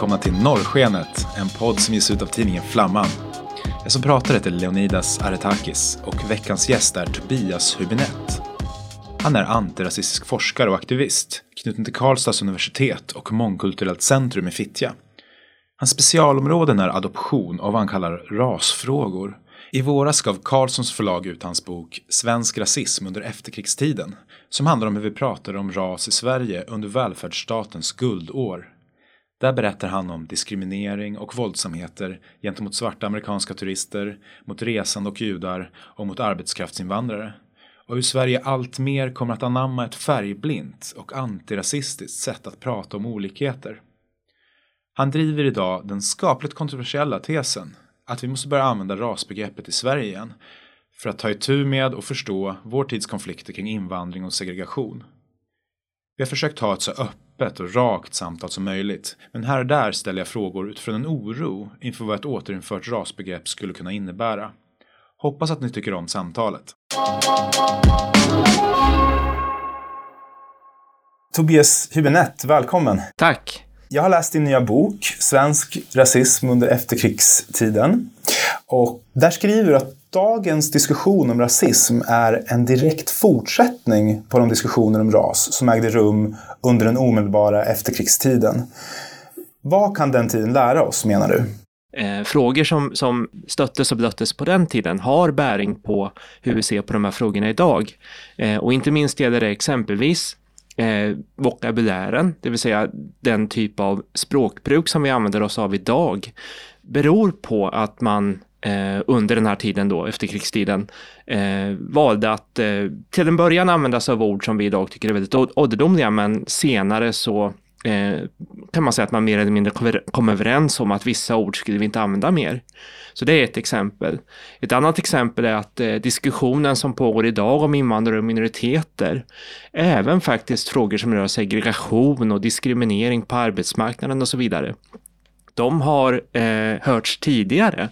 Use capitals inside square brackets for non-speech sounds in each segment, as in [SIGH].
välkomna till Norrskenet, en podd som ges ut av tidningen Flamman. Jag som pratar heter Leonidas Aretakis och veckans gäst är Tobias Hübinette. Han är antirasistisk forskare och aktivist, knuten till Karlstads universitet och Mångkulturellt centrum i Fittja. Hans specialområden är adoption och vad han kallar rasfrågor. I våras gav Carlssons förlag ut hans bok Svensk rasism under efterkrigstiden som handlar om hur vi pratar om ras i Sverige under välfärdsstatens guldår. Där berättar han om diskriminering och våldsamheter gentemot svarta amerikanska turister, mot resande och judar och mot arbetskraftsinvandrare. Och hur Sverige allt mer kommer att anamma ett färgblint och antirasistiskt sätt att prata om olikheter. Han driver idag den skapligt kontroversiella tesen att vi måste börja använda rasbegreppet i Sverige igen för att ta itu med och förstå vår tids konflikter kring invandring och segregation. Vi har försökt ha ett så öppet och rakt samtal som möjligt, men här och där ställer jag frågor utifrån en oro inför vad ett återinfört rasbegrepp skulle kunna innebära. Hoppas att ni tycker om samtalet. Tobias Hübinette, välkommen! Tack! Jag har läst din nya bok, Svensk rasism under efterkrigstiden. Och där skriver du att dagens diskussion om rasism är en direkt fortsättning på de diskussioner om ras som ägde rum under den omedelbara efterkrigstiden. Vad kan den tiden lära oss, menar du? Eh, frågor som, som stöttes och blöttes på den tiden har bäring på hur vi ser på de här frågorna idag. Eh, och inte minst gäller det exempelvis eh, vokabulären, det vill säga den typ av språkbruk som vi använder oss av idag, beror på att man eh, under den här tiden då, efterkrigstiden, eh, valde att eh, till en början använda sig av ord som vi idag tycker är väldigt ålderdomliga, men senare så eh, kan man säga att man mer eller mindre kom överens om att vissa ord skulle vi inte använda mer. Så det är ett exempel. Ett annat exempel är att eh, diskussionen som pågår idag om invandrare och minoriteter, även faktiskt frågor som rör segregation och diskriminering på arbetsmarknaden och så vidare, de har eh, hörts tidigare.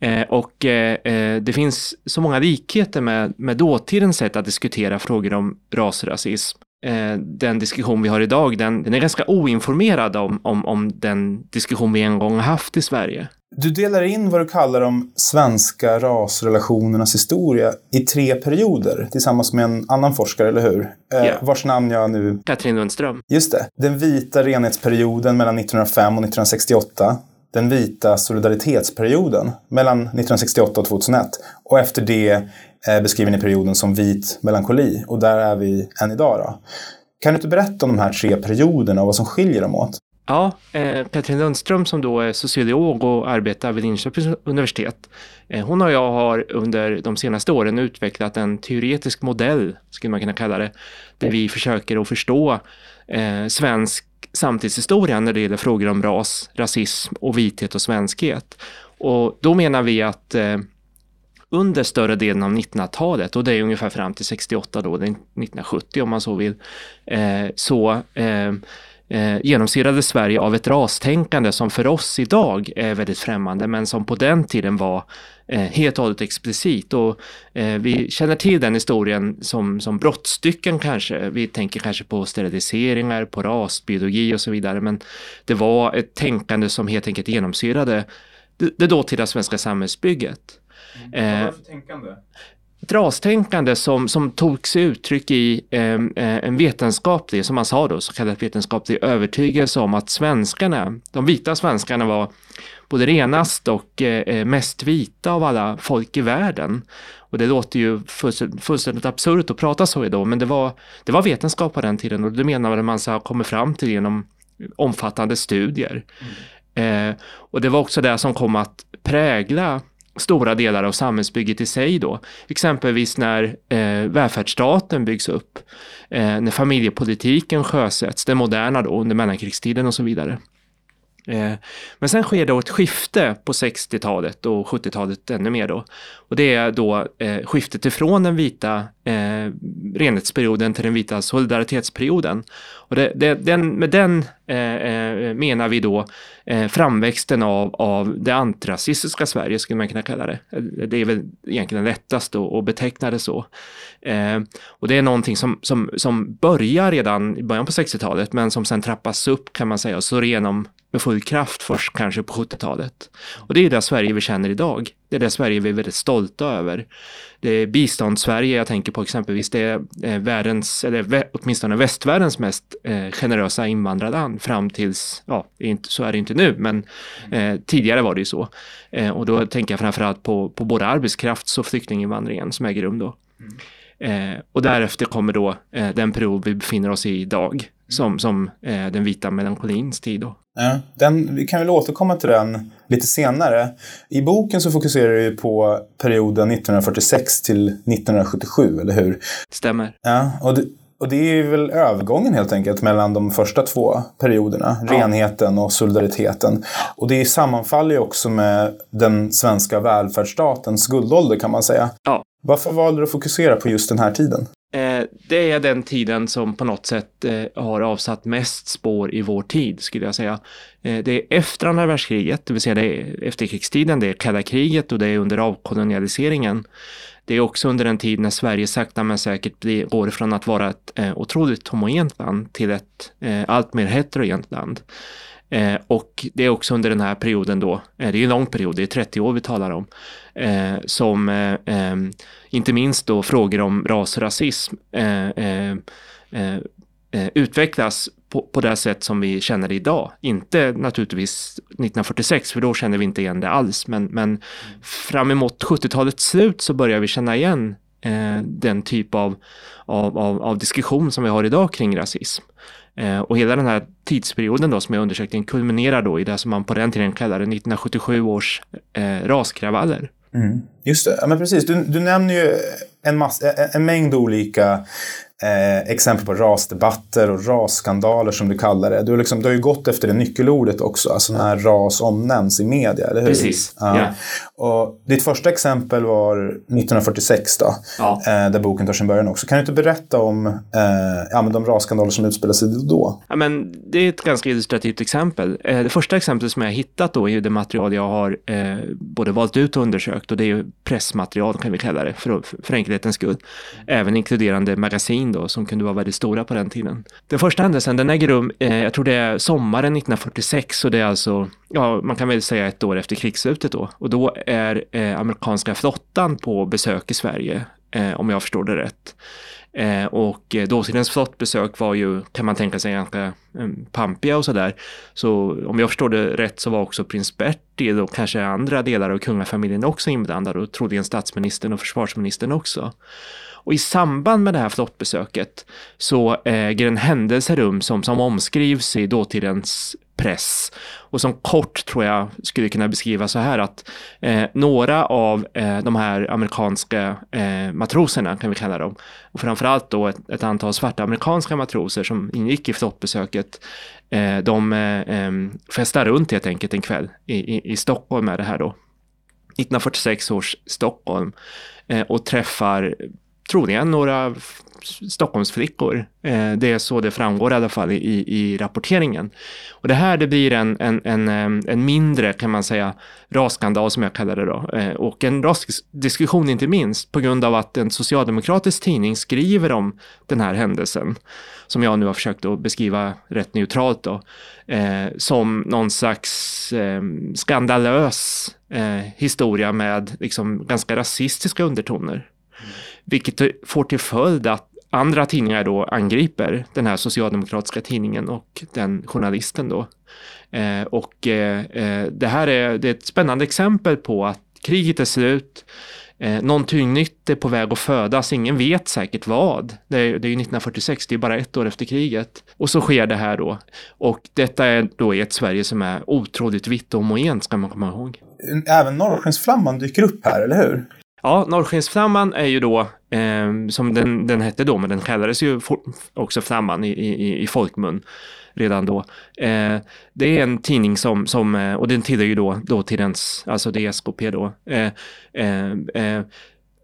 Eh, och eh, eh, det finns så många likheter med, med dåtidens sätt att diskutera frågor om rasrasism. Eh, den diskussion vi har idag, den, den är ganska oinformerad om, om, om den diskussion vi en gång har haft i Sverige. Du delar in vad du kallar de svenska rasrelationernas historia i tre perioder tillsammans med en annan forskare, eller hur? Yeah. Vars namn jag nu... Katrin Lundström. Just det. Den vita renhetsperioden mellan 1905 och 1968 den vita solidaritetsperioden mellan 1968 och 2001. Och efter det eh, beskriver ni perioden som vit melankoli och där är vi än idag. Då. Kan du inte berätta om de här tre perioderna och vad som skiljer dem åt? Ja, eh, Petrin Lundström som då är sociolog och arbetar vid Linköpings universitet. Eh, hon och jag har under de senaste åren utvecklat en teoretisk modell, skulle man kunna kalla det, där vi försöker att förstå eh, svensk samtidshistoria när det gäller frågor om ras, rasism och vithet och svenskhet. Och då menar vi att eh, under större delen av 1900-talet, och det är ungefär fram till 68 då, 1970 om man så vill, eh, så eh, eh, genomsyrade Sverige av ett rastänkande som för oss idag är väldigt främmande men som på den tiden var eh, helt och hållet explicit. Och, eh, vi känner till den historien som, som brottstycken kanske. Vi tänker kanske på steriliseringar, på rasbiologi och så vidare men det var ett tänkande som helt enkelt genomsyrade det, det dåtida svenska samhällsbygget. Mm. Vad var det för tänkande? Ett rastänkande som, som tog sig uttryck i eh, en vetenskaplig, som man sa då, så kallad vetenskaplig övertygelse om att svenskarna, de vita svenskarna var både renast och eh, mest vita av alla folk i världen. Och det låter ju fullständigt absurt att prata så idag, men det var, det var vetenskap på den tiden och det menar man sig ha kommit fram till genom omfattande studier. Mm. Eh, och det var också det som kom att prägla stora delar av samhällsbygget i sig då. Exempelvis när eh, välfärdsstaten byggs upp, eh, när familjepolitiken sjösätts, den moderna då under mellankrigstiden och så vidare. Eh, men sen sker då ett skifte på 60-talet och 70-talet ännu mer då. Och det är då eh, skiftet ifrån den vita eh, renhetsperioden till den vita solidaritetsperioden. Och det, det, den, med den eh, eh menar vi då eh, framväxten av, av det antirasistiska Sverige, skulle man kunna kalla det. Det är väl egentligen lättast att, beteckna det så. Eh, och det är någonting som, som, som börjar redan i början på 60-talet, men som sen trappas upp kan man säga och slår igenom med full kraft först kanske på 70-talet. Och det är det Sverige vi känner idag. Det är det Sverige vi är väldigt stolta över. Det är biståndssverige jag tänker på exempelvis. Det är världens, eller åtminstone västvärldens mest eh, generösa invandrarland fram tills, ja, så är det inte nu, men eh, tidigare var det ju så. Eh, och då tänker jag framförallt på, på både arbetskrafts och flyktinginvandringen som äger rum då. Mm. Eh, och därefter kommer då eh, den period vi befinner oss i idag, som, som eh, den vita melankolins tid. Då. Ja, den, vi kan väl återkomma till den lite senare. I boken så fokuserar du på perioden 1946 till 1977, eller hur? Stämmer. Ja, och det, och det är väl övergången helt enkelt mellan de första två perioderna, ja. renheten och solidariteten. Och det sammanfaller ju också med den svenska välfärdsstatens guldålder kan man säga. Ja. Varför valde du att fokusera på just den här tiden? Eh, det är den tiden som på något sätt eh, har avsatt mest spår i vår tid, skulle jag säga. Eh, det är efter andra världskriget, det vill säga det är efterkrigstiden, det är kalla kriget och det är under avkolonialiseringen. Det är också under en tid när Sverige sakta men säkert blir, går från att vara ett eh, otroligt homogent land till ett eh, allt mer heterogent land. Eh, och det är också under den här perioden då, eh, det är en lång period, det är 30 år vi talar om, eh, som eh, eh, inte minst då frågor om ras och eh, eh, eh, eh, utvecklas på, på det sätt som vi känner det idag. Inte naturligtvis 1946, för då känner vi inte igen det alls, men, men fram emot 70-talets slut så börjar vi känna igen den typ av, av, av, av diskussion som vi har idag kring rasism. Eh, och hela den här tidsperioden då som jag undersökte kulminerar då i det som man på den tiden kallade 1977 års eh, raskravaller. Mm. Just det, ja, men precis. Du, du nämner ju en, massa, en mängd olika eh, exempel på rasdebatter och rasskandaler som du kallar det. Du, liksom, du har ju gått efter det nyckelordet också, alltså när ras omnämns i media, eller hur? Precis. Ja. Yeah. Och ditt första exempel var 1946 då, ja. eh, där boken tar sin början också. Kan du inte berätta om eh, ja, men de rasskandaler som utspelade sig då? Ja, men det är ett ganska illustrativt exempel. Eh, det första exemplet som jag har hittat då är det material jag har eh, både valt ut och undersökt och det är pressmaterial kan vi kalla det för, för enkelhetens skull. Även inkluderande magasin då, som kunde vara väldigt stora på den tiden. Den första händelsen den äger rum, eh, jag tror det är sommaren 1946 och det är alltså, ja man kan väl säga ett år efter krigsslutet då. Och då är eh, amerikanska flottan på besök i Sverige, eh, om jag förstår det rätt. Eh, och eh, dåtidens flottbesök var ju, kan man tänka sig, ganska mm, pampiga och sådär. Så om jag förstår det rätt så var också prins Bertil och kanske andra delar av kungafamiljen också inblandade och troligen statsministern och försvarsministern också. Och i samband med det här flottbesöket så eh, äger en händelse rum som, som omskrivs i dåtidens press. Och som kort tror jag skulle kunna beskriva så här att eh, några av eh, de här amerikanska eh, matroserna kan vi kalla dem. Och framförallt då ett, ett antal svarta amerikanska matroser som ingick i flottbesöket. Eh, de eh, festar runt helt enkelt en kväll i, i, i Stockholm med det här då. 1946 års Stockholm eh, och träffar troligen några Stockholmsflickor. Eh, det är så det framgår i alla fall i, i rapporteringen. Och det här det blir en, en, en, eh, en mindre, kan man säga, rasskandal som jag kallar det då. Eh, och en rasdiskussion inte minst på grund av att en socialdemokratisk tidning skriver om den här händelsen som jag nu har försökt att beskriva rätt neutralt då, eh, som någon slags eh, skandalös eh, historia med liksom ganska rasistiska undertoner. Vilket får till följd att andra tidningar då angriper den här socialdemokratiska tidningen och den journalisten då. Eh, och eh, eh det här är, det är ett spännande exempel på att kriget är slut, eh, någonting nytt är på väg att födas, ingen vet säkert vad. Det är, det är 1946, det är bara ett år efter kriget. Och så sker det här då. Och detta är då i ett Sverige som är otroligt vitt och homogent, ska man komma ihåg. Även Norrskensflamman dyker upp här, eller hur? Ja, Norrskensflamman är ju då, eh, som den, den hette då, men den kallades ju också Flamman i, i, i folkmun redan då. Eh, det är en tidning som, som eh, och den tillhör ju då dåtidens, alltså det är SKP då. Eh, eh, eh,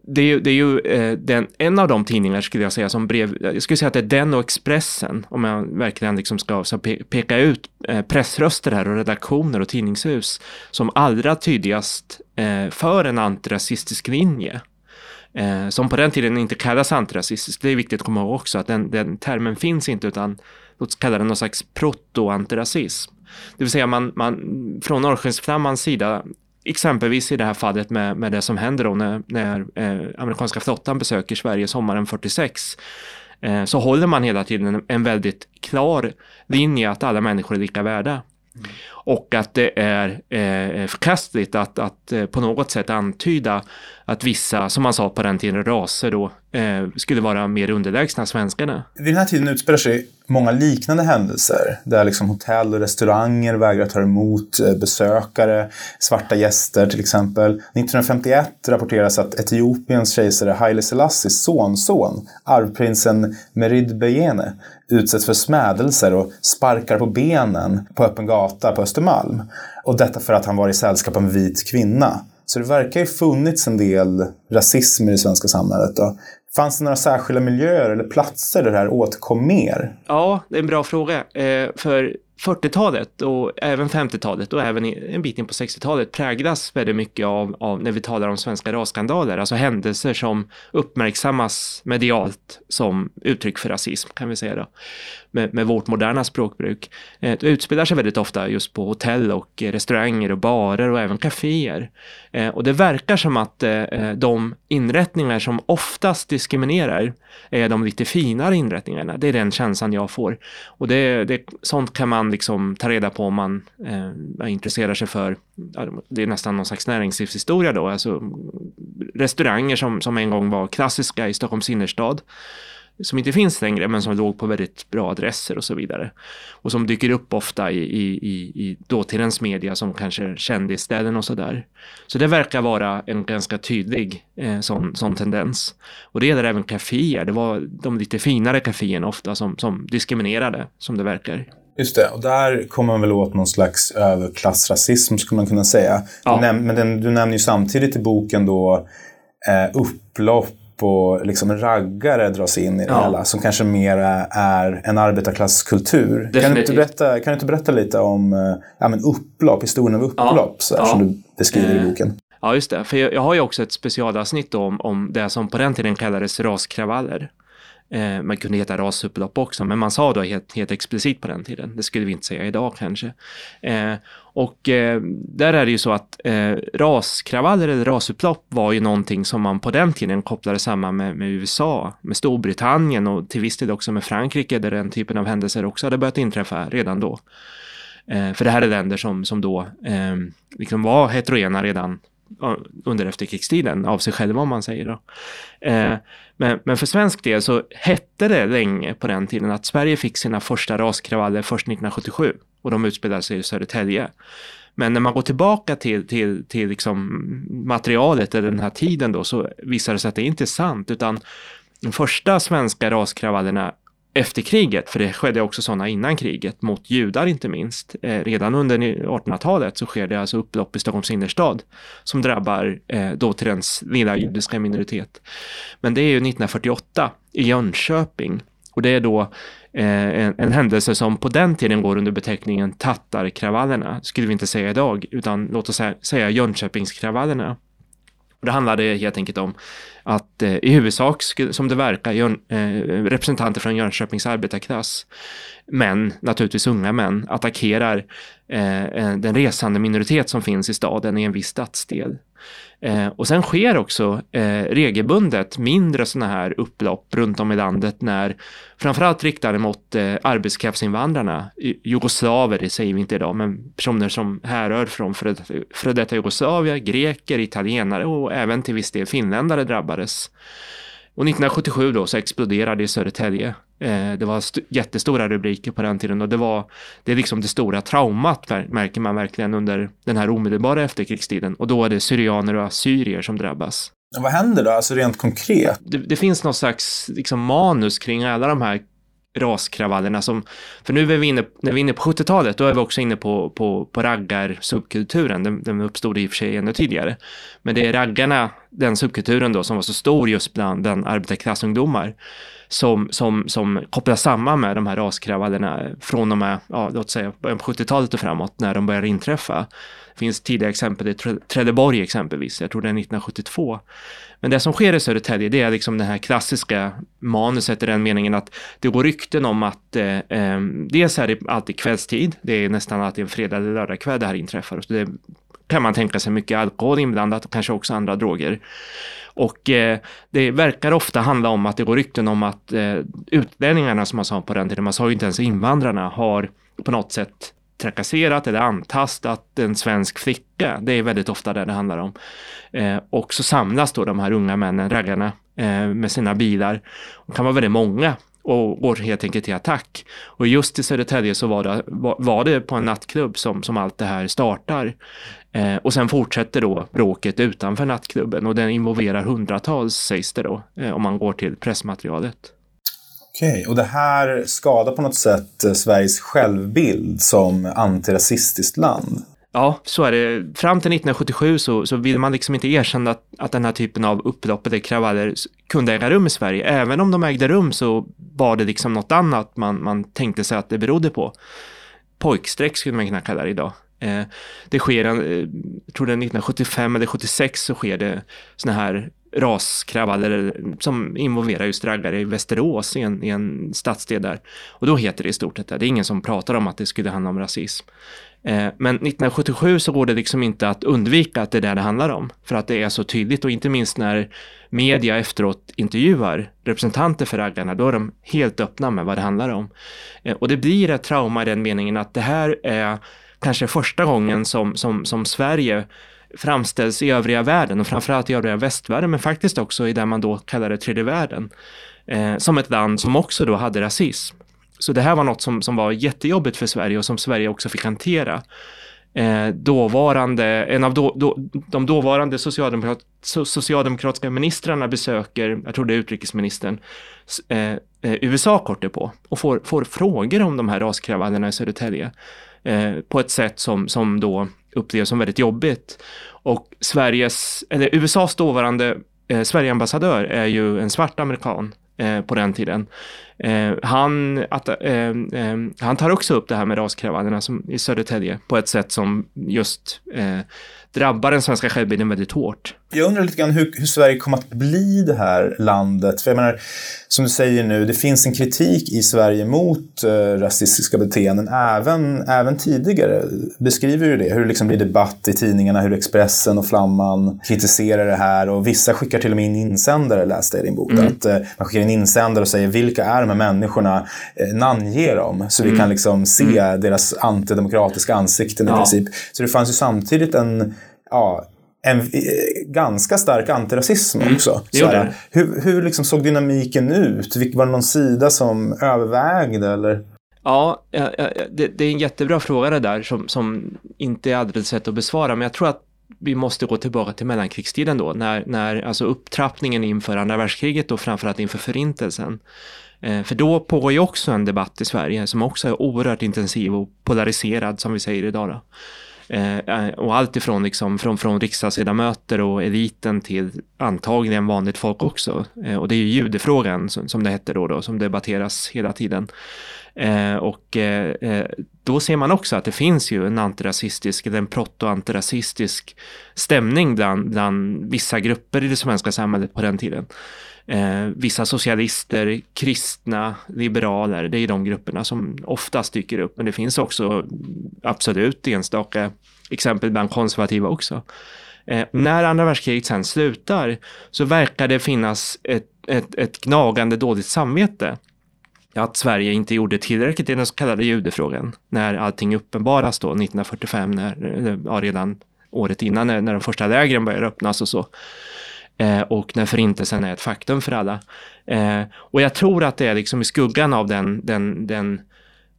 det är, det är ju eh, den, en av de tidningar skulle jag säga som brev, jag skulle säga att det är den och Expressen, om jag verkligen liksom ska så pe peka ut eh, pressröster här och redaktioner och tidningshus som allra tydligast eh, för en antirasistisk linje. Eh, som på den tiden inte kallas antirasistisk, det är viktigt att komma ihåg också att den, den termen finns inte utan låt oss kalla den någon slags proto-antirasism. Det vill säga man, man från Norrskensflammans sida exempelvis i det här fallet med, med det som händer då när, när eh, amerikanska flottan besöker Sverige sommaren 46 eh, så håller man hela tiden en, en väldigt klar linje att alla människor är lika värda. Mm. Och att det är eh, förkastligt att, att eh, på något sätt antyda att vissa, som man sa på den tiden, raser då, eh, skulle vara mer underlägsna svenskarna. Vid den här tiden utspelar sig många liknande händelser där liksom hotell och restauranger vägrar ta emot eh, besökare, svarta gäster till exempel. 1951 rapporteras att Etiopiens kejsare Haile Selassies sonson, arvprinsen Merid Beyene, utsätts för smädelser och sparkar på benen på öppen gata på Östermalm. Och detta för att han var i sällskap av en vit kvinna. Så det verkar ju funnits en del rasism i det svenska samhället. Då. Fanns det några särskilda miljöer eller platser där det här återkom mer? Ja, det är en bra fråga. Eh, för 40-talet och även 50-talet och även en bit in på 60-talet präglas väldigt mycket av, av, när vi talar om svenska rasskandaler, alltså händelser som uppmärksammas medialt som uttryck för rasism kan vi säga då, med, med vårt moderna språkbruk. Eh, det utspelar sig väldigt ofta just på hotell och eh, restauranger och barer och även kaféer. Eh, och det verkar som att eh, eh, de inrättningar som oftast diskriminerar är de lite finare inrättningarna. Det är den känslan jag får. Och det, det, sånt kan man liksom ta reda på om man eh, intresserar sig för, det är nästan någon slags näringslivshistoria då, alltså restauranger som, som en gång var klassiska i Stockholms innerstad som inte finns längre men som låg på väldigt bra adresser och så vidare. Och som dyker upp ofta i, i, i, dåtidens media som kanske kändisställen och sådär. Så det verkar vara en ganska tydlig eh, sån, sån tendens. Och det gäller även kaféer. Det var de lite finare kaféerna ofta som, som diskriminerade, som det verkar. Just det, och där kommer man väl åt någon slags överklassrasism skulle man kunna säga. Ja. Du, men den, du nämner ju samtidigt i boken då eh, upplopp och liksom raggare dras in i det ja. hela, som kanske mer är en arbetarklasskultur. Kan du, inte berätta, kan du inte berätta lite om eh, ja, men upplopp, historien av upplopp, ja. som du beskriver i eh, boken? Ja, just det. För jag, jag har ju också ett specialavsnitt om, om det som på den tiden kallades raskravaller. Eh, man kunde heta rasupplopp också, men man sa då helt, helt explicit på den tiden. Det skulle vi inte säga idag kanske. Eh, och eh, där är det ju så att eh, raskravaller eller rasupplopp var ju någonting som man på den tiden kopplade samman med, med, USA, med Storbritannien och till viss del också med Frankrike där den typen av händelser också hade börjat inträffa redan då. Eh, för det här är länder som, som då eh, liksom var heterogena redan under efterkrigstiden av sig själva om man säger då. Eh, men, men för svensk del så hette det länge på den tiden att Sverige fick sina första raskravaller först 1977 och de utspelade sig i Södertälje. Men när man går tillbaka till, till, till liksom materialet eller den här tiden då så visar det sig att det inte är sant utan de första svenska raskravallerna efter kriget, för det skedde också sådana innan kriget, mot judar inte minst. Eh, redan under 1800-talet så sker det alltså upplopp i Stockholms innerstad som drabbar eh, dåtidens lilla judiska minoritet. Men det är ju 1948 i Jönköping och det är då eh, en, en, händelse som på den tiden går under beteckningen tattarkravallerna, skulle vi inte säga idag, utan låt oss säga Jönköpingskravallerna. Det handlade helt enkelt om att eh, i huvudsak, som det verkar, Jön, eh, representanter från Jönköpings arbetarklass, män, naturligtvis unga män, attackerar eh, den resande minoritet som finns i staden i en viss stadsdel. Eh, och sen sker också eh, regelbundet mindre sådana här upplopp runt om i landet när framförallt riktade mot eh, arbetskraftsinvandrarna, jugoslaver det säger vi inte idag, men personer som härrör från före detta Jugoslavien, greker, italienare och även till viss del finländare drabbades. Och 1977 då så exploderade i Södertälje. Eh, det var jättestora rubriker på den tiden och det var det är liksom det stora traumat märker man verkligen under den här omedelbara efterkrigstiden och då är det syrianer och assyrier som drabbas. Vad händer då, alltså rent konkret? Det, det finns någon slags liksom, manus kring alla de här raskravallerna som, för nu är vi inne, när vi är inne på 70-talet, då är vi också inne på, på, på raggar-subkulturen, den, den uppstod i och för sig ännu tidigare. Men det är raggarna, den subkulturen då som var så stor just bland, bland arbetarklassungdomar som, som, som kopplas samman med de här raskravallerna från och med, ja, låt säga början på 70-talet och framåt när de börjar inträffa. Det finns tidiga exempel i Trelleborg exempelvis, jag tror det är 1972. Men det som sker i Södertälje det är liksom det här klassiska manuset i den meningen att det går rykten om att eh, eh, dels är det alltid kvällstid, det är nästan alltid en fredag eller lördagkväll det här inträffar. Så det kan man tänka sig mycket alkohol inblandat och kanske också andra droger. Och eh, det verkar ofta handla om att det går rykten om att eh, utlänningarna som man sa på den tiden, man sa ju inte ens invandrarna, har på något sätt trakasserat eller antastat en svensk flicka. Det är väldigt ofta det det handlar om. Eh, och så samlas då de här unga männen, raggarna, eh, med sina bilar. De kan vara väldigt många och går helt enkelt till attack. Och just i Södertälje så var det, var, det på en nattklubb som, som allt det här startar. Eh, och sen fortsätter då bråket utanför nattklubben och den involverar hundratals sägs det då, eh, om man går till pressmaterialet. Okej, och det här skadar på något sätt eh, Sveriges självbild som antirasistiskt land? Ja, så är det. Fram till 1977 så, så vill man liksom inte erkänna att, att den här typen av upplopp eller kravaller kunde äga rum i Sverige. Även om de ägde rum så var det liksom något annat man, man tänkte sig att det berodde på. Pojkstreck skulle man kunna kalla det idag. Eh, det sker, en, eh, jag tror det är 1975 eller 76 så sker det sådana här raskravaller som involverar just raggare i Västerås i en, i en stadsdel där. Och då heter det i stort sett det. Det är ingen som pratar om att det skulle handla om rasism. Eh, men 1977 så går det liksom inte att undvika att det är det det handlar om. För att det är så tydligt och inte minst när media efteråt intervjuar representanter för raggarna, då är de helt öppna med vad det handlar om. Eh, och det blir ett trauma i den meningen att det här är kanske första gången som, som, som Sverige framställs i övriga världen och framförallt i övriga västvärlden men faktiskt också i det man då kallade tredje världen eh, som ett land som också då hade rasism. Så det här var något som, som var jättejobbigt för Sverige och som Sverige också fick hantera. Eh, dåvarande, en av då, då, de dåvarande socialdemokrat, socialdemokratiska ministrarna besöker, jag tror det är utrikesministern, eh, eh USA kort på och får, får frågor om de här raskravallerna i Södertälje. Eh, på ett sätt som, som då upplevs som väldigt jobbigt. Och Sveriges, eller USAs dåvarande eh, Sverigeambassadör är ju en svart amerikan eh, på den tiden. Eh, han, att, eh, eh, han tar också upp det här med raskravallerna som, i Södertälje på ett sätt som just eh, drabbar den svenska självbilden väldigt hårt. Jag undrar lite grann hur, hur, Sverige kommer att bli det här landet. För jag menar, som du säger nu, det finns en kritik i Sverige mot eh, rasistiska beteenden även, även tidigare. Beskriver ju det, hur det liksom blir debatt i tidningarna, hur Expressen och Flamman kritiserar det här och vissa skickar till och med in insändare, läste jag i din bok. Mm. Att, eh, man skickar in insändare och säger vilka är de här människorna, eh, namnge dem så mm. vi kan liksom se mm. deras antidemokratiska ansikten ja. i princip. Så det fanns ju samtidigt en ja, en eh, ganska stark antirasism mm. också. Så här, hur hur liksom såg dynamiken ut? Var det någon sida som övervägde? Eller? Ja, det, det är en jättebra fråga det där som, som inte är alldeles lätt att besvara. Men jag tror att vi måste gå tillbaka till mellankrigstiden då, när, när alltså upptrappningen inför andra världskriget och framförallt inför förintelsen. Eh, för då pågår ju också en debatt i Sverige som också är oerhört intensiv och polariserad som vi säger idag. Då. Eh, eh, och allt ifrån liksom, från, från riksdagsledamöter och eliten till antagligen vanligt folk också. Eh, och det är ju judefrågan som, som det hette då, då, som debatteras hela tiden. Eh, och eh, eh, då ser man också att det finns ju en antirasistisk, eller en proto-antirasistisk stämning bland, bland vissa grupper i det svenska samhället på den tiden. Eh, vissa socialister, kristna, liberaler, det är de grupperna som oftast dyker upp. Men det finns också absolut enstaka exempel bland konservativa också. Eh, när andra världskriget sen slutar så verkar det finnas ett, ett, ett gnagande dåligt samvete att Sverige inte gjorde tillräckligt i den så kallade judefrågan när allting uppenbaras då 1945, när, eh, ja, redan året innan när, när de första lägren börjar öppnas och så. Eh, och när förintelsen är ett faktum för alla. Eh, och jag tror att det är liksom i skuggan av den, den, den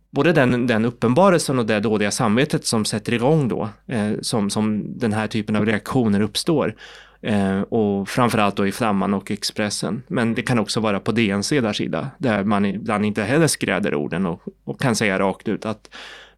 både den, den uppenbarelsen och det dåliga samvetet som sätter igång då, eh, som, som den här typen av reaktioner uppstår. Eh, och framförallt då i Flamman och Expressen. Men det kan också vara på DNs ledarsida, där man ibland inte heller skräder orden och, och kan säga rakt ut att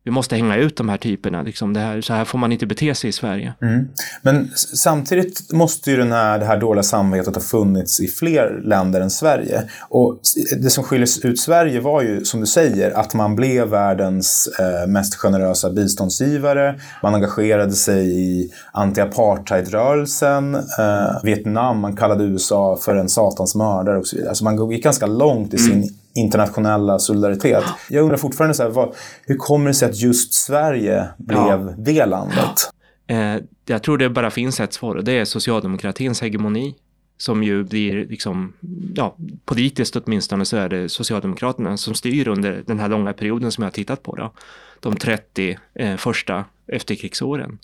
vi måste hänga ut de här typerna. Liksom det här, så här får man inte bete sig i Sverige. Mm. Men samtidigt måste ju den här, det här dåliga samvetet ha funnits i fler länder än Sverige. Och det som skiljer ut Sverige var ju, som du säger, att man blev världens eh, mest generösa biståndsgivare. Man engagerade sig i anti-apartheidrörelsen, eh, Vietnam, man kallade USA för en satans mördare och så vidare. Alltså man gick ganska långt i sin mm internationella solidaritet. Jag undrar fortfarande, så här, vad, hur kommer det sig att just Sverige blev ja. det landet? Eh, jag tror det bara finns ett svar och det är socialdemokratins hegemoni som ju blir, liksom, ja, politiskt åtminstone så är det Socialdemokraterna som styr under den här långa perioden som jag har tittat på. Då. De 30 eh, första efterkrigsåren.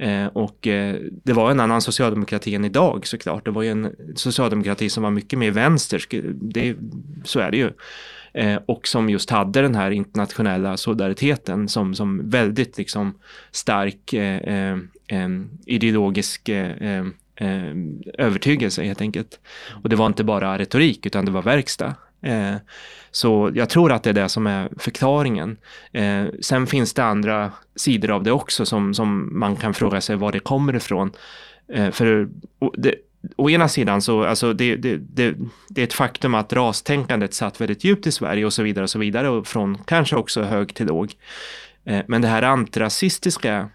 Eh, och eh, det var en annan socialdemokrati än idag såklart. Det var ju en socialdemokrati som var mycket mer vänster, det, så är det ju. Eh, och som just hade den här internationella solidariteten som, som väldigt liksom stark eh, eh, eh ideologisk eh, eh, övertygelse helt enkelt. Och det var inte bara retorik utan det var verkstad. Eh, så jag tror att det är det som är förklaringen. Eh, sen finns det andra sidor av det också som, som man kan fråga sig var det kommer ifrån. Eh, för det, å ena sidan så, alltså det, det, det, det, är ett faktum att rastänkandet satt väldigt djupt i Sverige och så vidare och så vidare och från kanske också hög till låg. Eh, men det här antirasistiska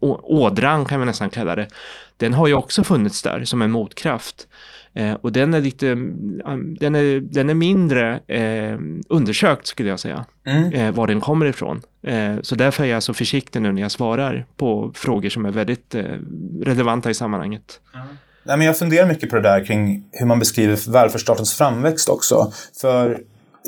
ådran kan vi nästan kalla det, den har ju också funnits där som en motkraft. Eh, och den är lite, um, den är, den är mindre eh, undersökt skulle jag säga, mm. eh, var den kommer ifrån. Så därför är jag så försiktig nu när jag svarar på frågor som är väldigt eh, relevanta i sammanhanget. Mm. Nej, men jag funderar mycket på det där kring hur man beskriver välfärdsstatens framväxt också. För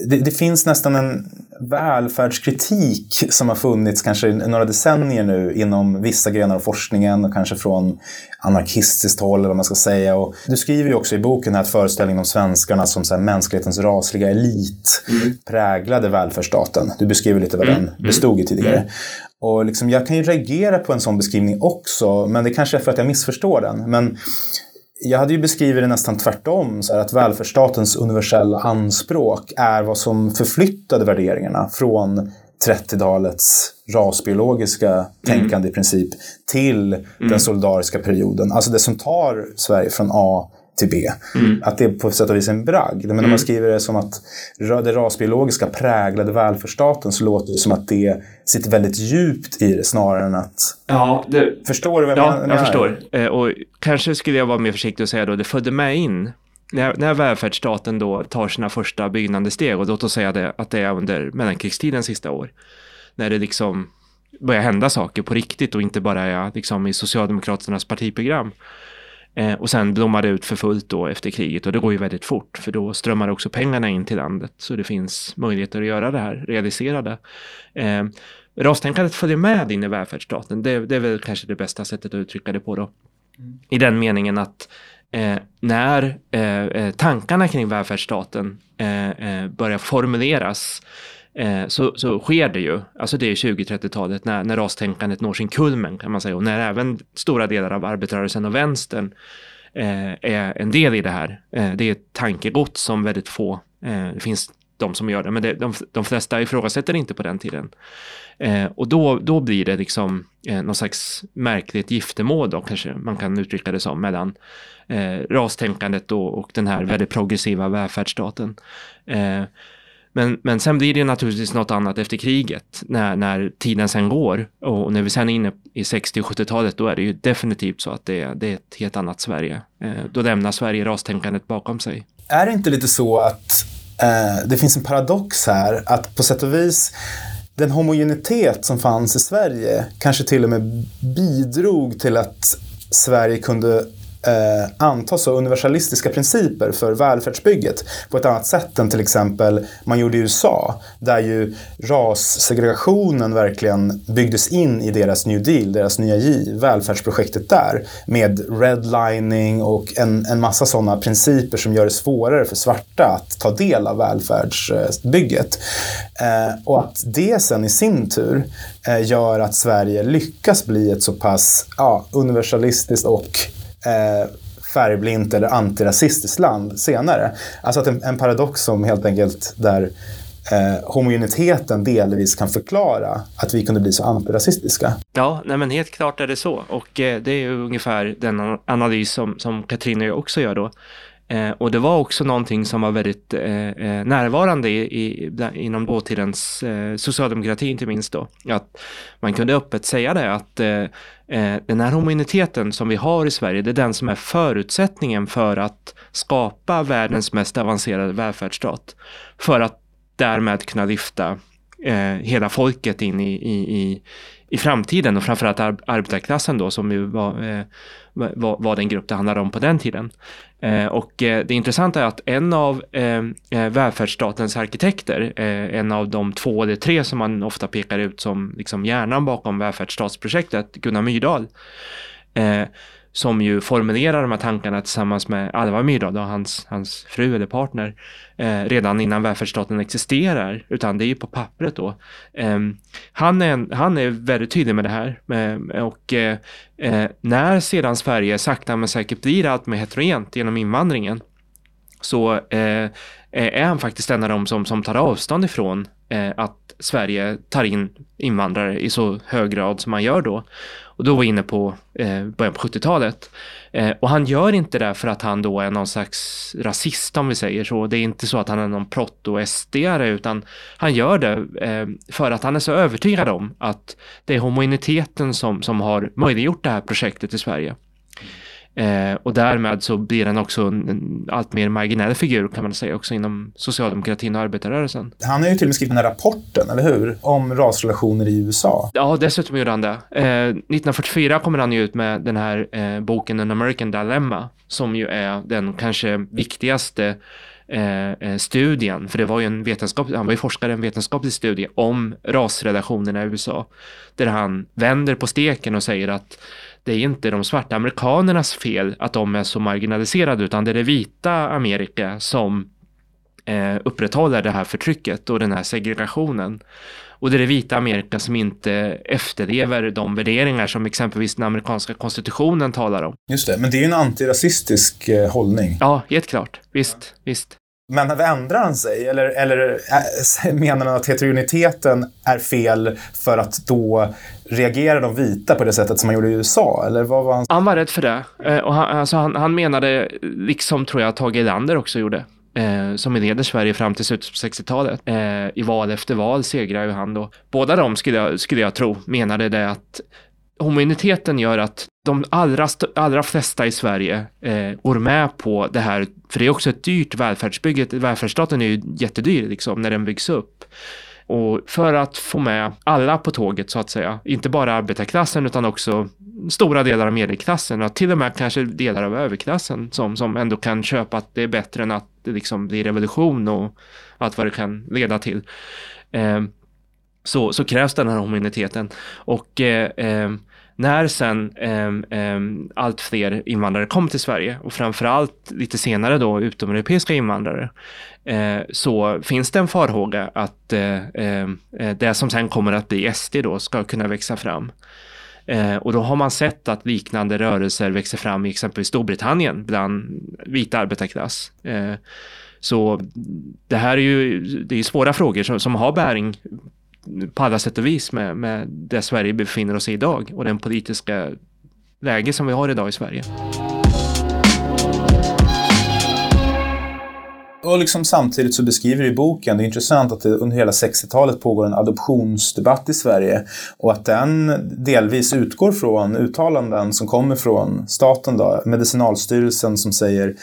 det, det, finns nästan en välfärdskritik som har funnits kanske i några decennier nu inom vissa grenar av forskningen och kanske från anarkistiskt håll eller vad man ska säga. Och du skriver ju också i boken att föreställningen om svenskarna som så här, mänsklighetens rasliga elit mm. präglade välfärdsstaten. Du beskriver lite vad mm. den bestod i tidigare. Mm. Och liksom, jag kan ju reagera på en sån beskrivning också, men det kanske är för att jag missförstår den. Men jag hade ju beskrivit det nästan tvärtom, så att välfärdsstatens universella anspråk är vad som förflyttade värderingarna från 30-talets rasbiologiska mm. tänkande i princip till mm. den solidariska perioden. Alltså det som tar Sverige från A till B. Mm. Att det på sätt och vis är en bragd. Men mm. om man skriver det som att det rasbiologiska präglade välfärdsstaten så låter det som att det sitter väldigt djupt i det snarare än att... Ja, det... Förstår du vad jag ja, menar? Ja, jag förstår. Eh, och kanske skulle jag vara mer försiktig och säga då, det födde med in när, när välfärdsstaten då tar sina första byggande steg och låt oss säga det, att det är under mellankrigstidens sista år. När det liksom börjar hända saker på riktigt och inte bara är liksom i Socialdemokraternas partiprogram. Eh, och sen blommar det ut för fullt då efter kriget och det går ju väldigt fort för då strömmar också pengarna in till landet så det finns möjligheter att göra det här, realisera det. Eh, rastänkandet följer med in i välfärdsstaten, det, det, är väl kanske det bästa sättet att uttrycka det på då. Mm. I den meningen att eh, när eh, eh, tankarna kring välfärdsstaten eh, eh, börjar formuleras Eh, så, så sker det ju, alltså det är 20-30-talet när, när rastänkandet når sin kulmen kan man säga och när även stora delar av arbetarrörelsen och vänstern eh, är en del i det här. Eh, det är ett tankegods som väldigt få, eh, det finns de som gör det, men det, de, de flesta ifrågasätter inte på den tiden. Eh, och då, då blir det liksom eh, någon slags märkligt giftermål då kanske man kan uttrycka det som mellan eh, rastänkandet och, och den här väldigt progressiva välfärdsstaten. Eh, men, men sen blir det naturligtvis något annat efter kriget när, när tiden sen går och när vi sen är inne i 60 och 70-talet då är det ju definitivt så att det, är, det är ett helt annat Sverige. Eh, då lämnar Sverige rastänkandet bakom sig. Är det inte lite så att eh, det finns en paradox här att på sätt och vis den homogenitet som fanns i Sverige kanske till och med bidrog till att Sverige kunde eh, anta så universalistiska principer för välfärdsbygget på ett annat sätt än till exempel man gjorde i USA. Där ju rassegregationen verkligen byggdes in i deras New Deal, deras nya giv, välfärdsprojektet där. Med redlining och en, en massa sådana principer som gör det svårare för svarta att ta del av välfärdsbygget. Eh, och att det sen i sin tur eh, gör att Sverige lyckas bli ett så pass ja, universalistiskt och eh, färgblint eller antirasistiskt land senare. Alltså att en, en, paradox som helt enkelt där eh, homogeniteten delvis kan förklara att vi kunde bli så antirasistiska. Ja, nej men helt klart är det så. Och eh, det är ju ungefär den analys som, som jag också gör då. Eh, och det var också någonting som var väldigt eh, eh närvarande i, i, inom dåtidens eh, socialdemokrati inte minst då. Att man kunde öppet säga det att eh, Eh, den här homogeniteten som vi har i Sverige, det är den som är förutsättningen för att skapa världens mest avancerade välfärdsstat. För att därmed kunna lyfta eh, hela folket in i, i, i i framtiden och framförallt ar arbetarklassen då som ju var, eh, var, var, den grupp det handlade om på den tiden. Eh, och eh, det intressanta är att en av eh, eh, välfärdsstatens arkitekter, eh, en av de två eller tre som man ofta pekar ut som liksom hjärnan bakom välfärdsstatsprojektet, Gunnar Myrdal, eh, som ju formulerar de här tankarna tillsammans med Alva Myrdal och hans, hans fru eller partner eh, redan innan välfärdsstaten existerar, utan det är ju på pappret då. Eh, han, är, han är väldigt tydlig med det här eh, och eh, när sedan Sverige sakta men säkert blir allt mer heterogent genom invandringen så eh, är han faktiskt en av dem som, som tar avstånd ifrån eh, att Sverige tar in invandrare i så hög grad som man gör då. Och då var vi inne på eh, början på 70-talet. Eh, och han gör inte det för att han då är någon slags rasist om vi säger så. Det är inte så att han är någon proto-SD-are utan han gör det eh, för att han är så övertygad om att det är homogeniteten som, som har möjliggjort det här projektet i Sverige. Eh, och därmed så blir han också en, en allt mer marginell figur kan man säga också inom socialdemokratin och arbetarrörelsen. Han har ju till och med skrivit den här rapporten, eller hur? Om rasrelationer i USA. Ja, dessutom gjorde han det. Eh, 1944 kommer han ju ut med den här eh, boken An American Dilemma som ju är den kanske viktigaste eh, eh, studien, för det var ju en vetenskap, han var ju forskare i en vetenskaplig studie om rasrelationerna i USA, där han vänder på steken och säger att det är inte de svarta amerikanernas fel att de är så marginaliserade utan det är det vita Amerika som eh, upprätthåller det här förtrycket och den här segregationen. Och det är det vita Amerika som inte efterlever de värderingar som exempelvis den amerikanska konstitutionen talar om. Just det, men det är ju en antirasistisk eh, hållning. Ja, helt klart. Visst, visst. Men ändrar han sig? Eller, eller äh, [LAUGHS] menar han att heterogeniteten är fel för att då reagerar de vita på det sättet som man gjorde i USA? Eller vad var han? han var rädd för det. Eh, och han, alltså han, han menade, liksom tror jag Tage Erlander också gjorde, eh, som leder Sverige fram till slutet på 60-talet. Eh, I val efter val segrar ju han då. Båda de skulle jag, skulle jag tro menade det att homogeniteten gör att de allra, allra flesta i Sverige eh, går med på det här, för det är också ett dyrt välfärdsbygge. Välfärdsstaten är ju jättedyr liksom, när den byggs upp. Och för att få med alla på tåget så att säga, inte bara arbetarklassen utan också stora delar av medelklassen och till och med kanske delar av överklassen som, som ändå kan köpa att det är bättre än att det liksom blir revolution och allt vad det kan leda till. Eh, så, så krävs den här homogeniteten. Och eh, eh, när sen eh, eh, allt fler invandrare kom till Sverige och framförallt lite senare då utomeuropeiska invandrare eh, så finns det en farhåga att eh, ehm, eh, det som sen kommer att bli SD då ska kunna växa fram. Eh, och då har man sett att liknande rörelser växer fram i exempelvis Storbritannien bland vita arbetarklass. så det här är ju det är svåra frågor som, som har bäring på alla sätt och vis med, med det Sverige befinner oss i idag och den politiska läge som vi har idag i Sverige. Och liksom samtidigt så beskriver du i boken, det är intressant att det under hela 60-talet pågår en adoptionsdebatt i Sverige och att den delvis utgår från uttalanden som kommer från staten, då, Medicinalstyrelsen som säger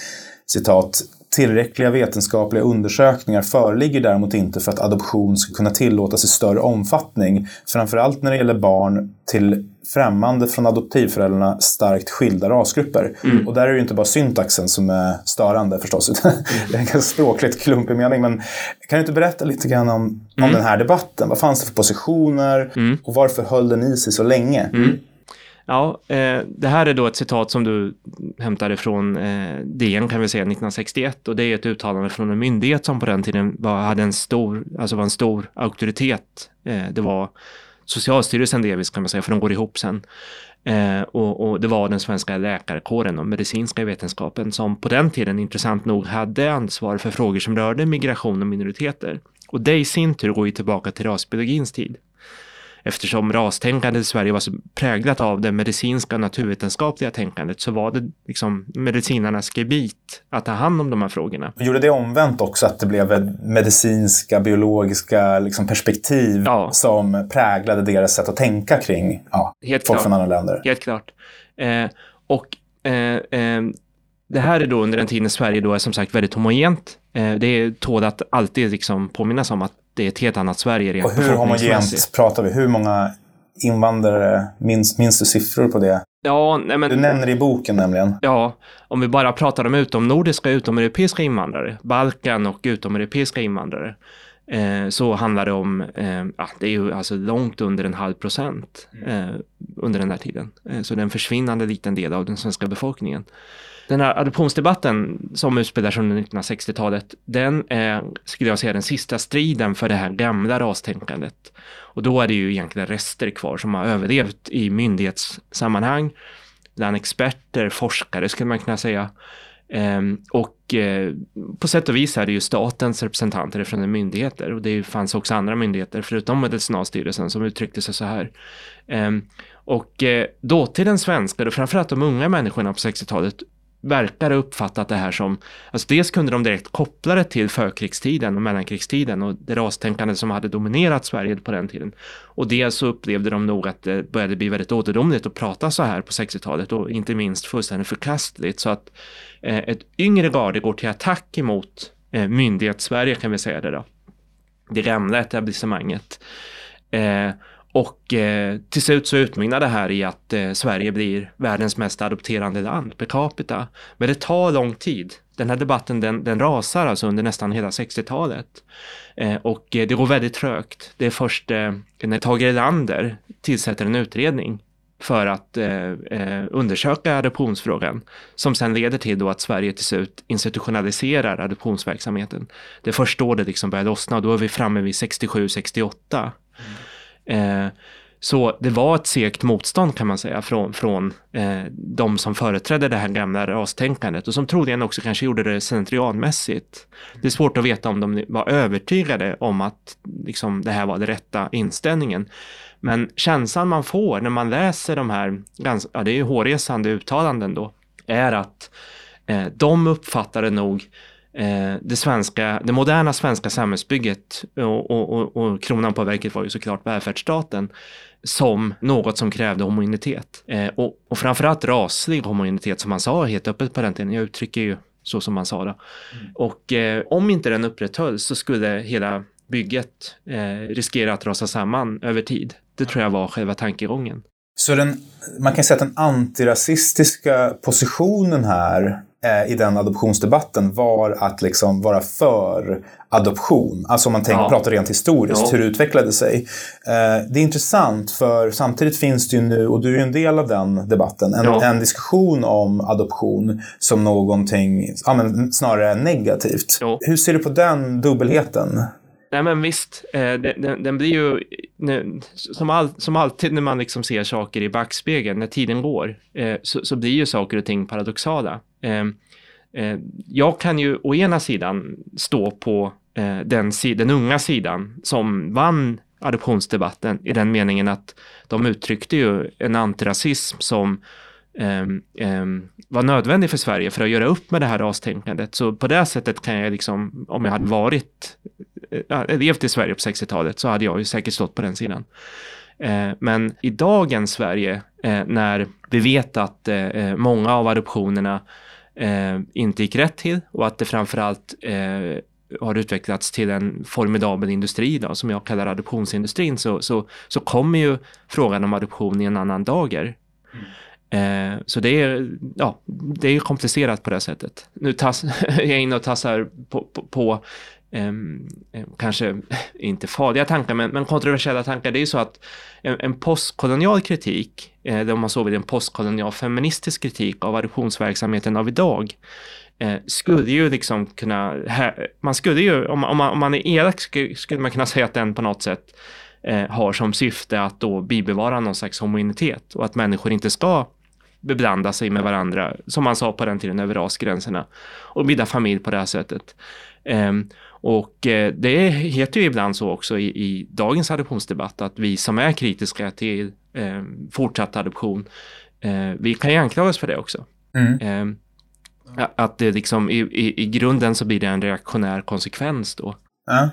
citat Tillräckliga vetenskapliga undersökningar föreligger däremot inte för att adoption ska kunna tillåtas i större omfattning, framförallt när det gäller barn till främmande från adoptivföräldrarna starkt skilda rasgrupper. Mm. Och där är det ju inte bara syntaxen som är störande förstås, utan mm. [LAUGHS] det är en ganska språkligt klumpig mening. Men kan du inte berätta lite grann om, mm. om den här debatten? Vad fanns det för positioner mm. och varför höll den i sig så länge? Ja, eh, det här är då ett citat som du hämtade från eh, DN kan vi säga 1961 och det är ett uttalande från en myndighet som på den tiden var, hade en stor, alltså var en stor auktoritet. Eh, det var Socialstyrelsen delvis kan man säga, för de går ihop sen. Eh, och, och, det var den svenska läkarkåren och medicinska vetenskapen som på den tiden intressant nog hade ansvar för frågor som rörde migration och minoriteter. Och det i sin tur går ju tillbaka till rasbiologins tid eftersom rastänkandet i Sverige var så präglat av det medicinska och naturvetenskapliga tänkandet så var det liksom medicinarnas gebit att ta hand om de här frågorna. Gjorde det omvänt också att det blev medicinska, biologiska liksom perspektiv ja. som präglade deras sätt att tänka kring ja, Helt folk klart. från andra länder? Helt klart. Eh, och eh, eh, det här är då under en tid när Sverige då är som sagt väldigt homogent. Eh, det tål att alltid liksom påminnas om att det är ett helt annat Sverige rent Och hur homogent pratar vi? Hur många invandrare, minns, minns du siffror på det? Ja, nej men, du nämner i boken nämligen. Ja, om vi bara pratar om utomnordiska, utomeuropeiska invandrare, Balkan och utomeuropeiska invandrare, eh, så handlar det om, eh, ja, det är ju alltså långt under en halv procent eh, under den där tiden. Eh, så det är en försvinnande liten del av den svenska befolkningen. Den här adoptionsdebatten som utspelar sig under 1960-talet, den är, skulle jag säga, den sista striden för det här gamla rastänkandet. Och då är det ju egentligen rester kvar som har överlevt i myndighetssammanhang, bland experter, forskare skulle man kunna säga. Ehm, och eh, på sätt och vis är det ju statens representanter från myndigheter och det fanns också andra myndigheter förutom Medicinalstyrelsen som uttryckte sig så här. Ehm, och eh, dåtidens svenskar och framförallt de unga människorna på 60-talet verkar ha uppfattat det här som, alltså dels kunde de direkt koppla det till förkrigstiden och mellankrigstiden och det rastänkande som hade dominerat Sverige på den tiden. Och dels så upplevde de nog att det började bli väldigt återdomligt att prata så här på 60-talet och inte minst fullständigt förkastligt så att eh, ett yngre garde går till attack emot eh, myndighets-Sverige kan vi säga det då. Det gamla etablissemanget. Eh, och eh, till slut så utmynnar det här i att eh, Sverige blir världens mest adopterande land per capita. Men det tar lång tid. Den här debatten den, den rasar alltså under nästan hela 60-talet. Eh, och eh, det går väldigt trögt. Det är först eh, när Tage Erlander tillsätter en utredning för att eh, eh, undersöka adoptionsfrågan som sen leder till då att Sverige till slut institutionaliserar adoptionsverksamheten. Det är först då det liksom börjar lossna och då är vi framme vid 67-68. Mm. Eh, så det var ett segt motstånd kan man säga från, från eh, de som företrädde det här gamla rastänkandet och som troligen också kanske gjorde det slentrianmässigt. Det är svårt att veta om de var övertygade om att liksom, det här var den rätta inställningen. Men känslan man får när man läser de här, ganska, ja, det är ju hårresande uttalanden då, är att eh, de uppfattade nog det, svenska, det moderna svenska samhällsbygget och, och, och, och, kronan på verket var ju såklart välfärdsstaten som något som krävde homogenitet. Eh, och, och framförallt raslig homogenitet som man sa helt öppet på den tiden. Jag uttrycker ju så som man sa då. Mm. Och eh, om inte den upprätthölls så skulle hela bygget eh, riskera att rasa samman över tid. Det tror jag var själva tankegången. Så den, man kan säga att den antirasistiska positionen här Eh, i den adoptionsdebatten var att liksom vara för adoption. Alltså om man tänker, ja. pratar rent historiskt, ja. hur det utvecklade sig. Eh, det är intressant för samtidigt finns det ju nu, och du är ju en del av den debatten, en, ja. en diskussion om adoption som någonting ja, men snarare negativt. Hur ser du på den dubbelheten? Nej men visst, eh, den, den, blir ju som, all, som alltid när man liksom ser saker i backspegeln, när tiden går, eh, så, så blir ju saker och ting paradoxala. Eh, jag kan ju å ena sidan stå på den, den unga sidan som vann adoptionsdebatten i den meningen att de uttryckte ju en antirasism som Ehm, ehm, var nödvändig för Sverige för att göra upp med det här rastänkandet. Så på det sättet kan jag liksom, om jag hade varit eh, eh, levt i Sverige på 60-talet så hade jag ju säkert stått på den sidan. Eh, men i dagens Sverige, när vi vet att många av adoptionerna inte gick rätt till och att det framförallt har utvecklats till en formidabel industri idag, som jag kallar adoptionsindustrin, så, så, så kommer ju frågan om adoption i en annan dager. Mm. Eh, så det är, ja, det är komplicerat på det sättet. Nu tass, [LAUGHS] jag är inne och tassar på, på, på ehm, eh, kanske [LAUGHS] inte farliga tankar, men, men, kontroversiella tankar. Det är ju så att en, en postkolonial kritik, eh, om man så vill en postkolonial feministisk kritik av adoptionsverksamheten av idag, eh, skulle ju liksom kunna, här, man skulle ju, om, om, man, om man är elak, skulle, man kunna säga att den på något sätt eh, har som syfte att då bibevara någon slags homogenitet och att människor inte ska beblanda sig med varandra, som man sa på den tiden, över rasgränserna och bilda familj på det här sättet. Um, Och eh, det heter ju ibland så också i, i, dagens adoptionsdebatt att vi som är kritiska till eh, fortsatt adoption, eh, vi kan ju anklagas för det också. Mm. Eh, att det liksom i, i, i grunden så blir det en reaktionär konsekvens då. Ja.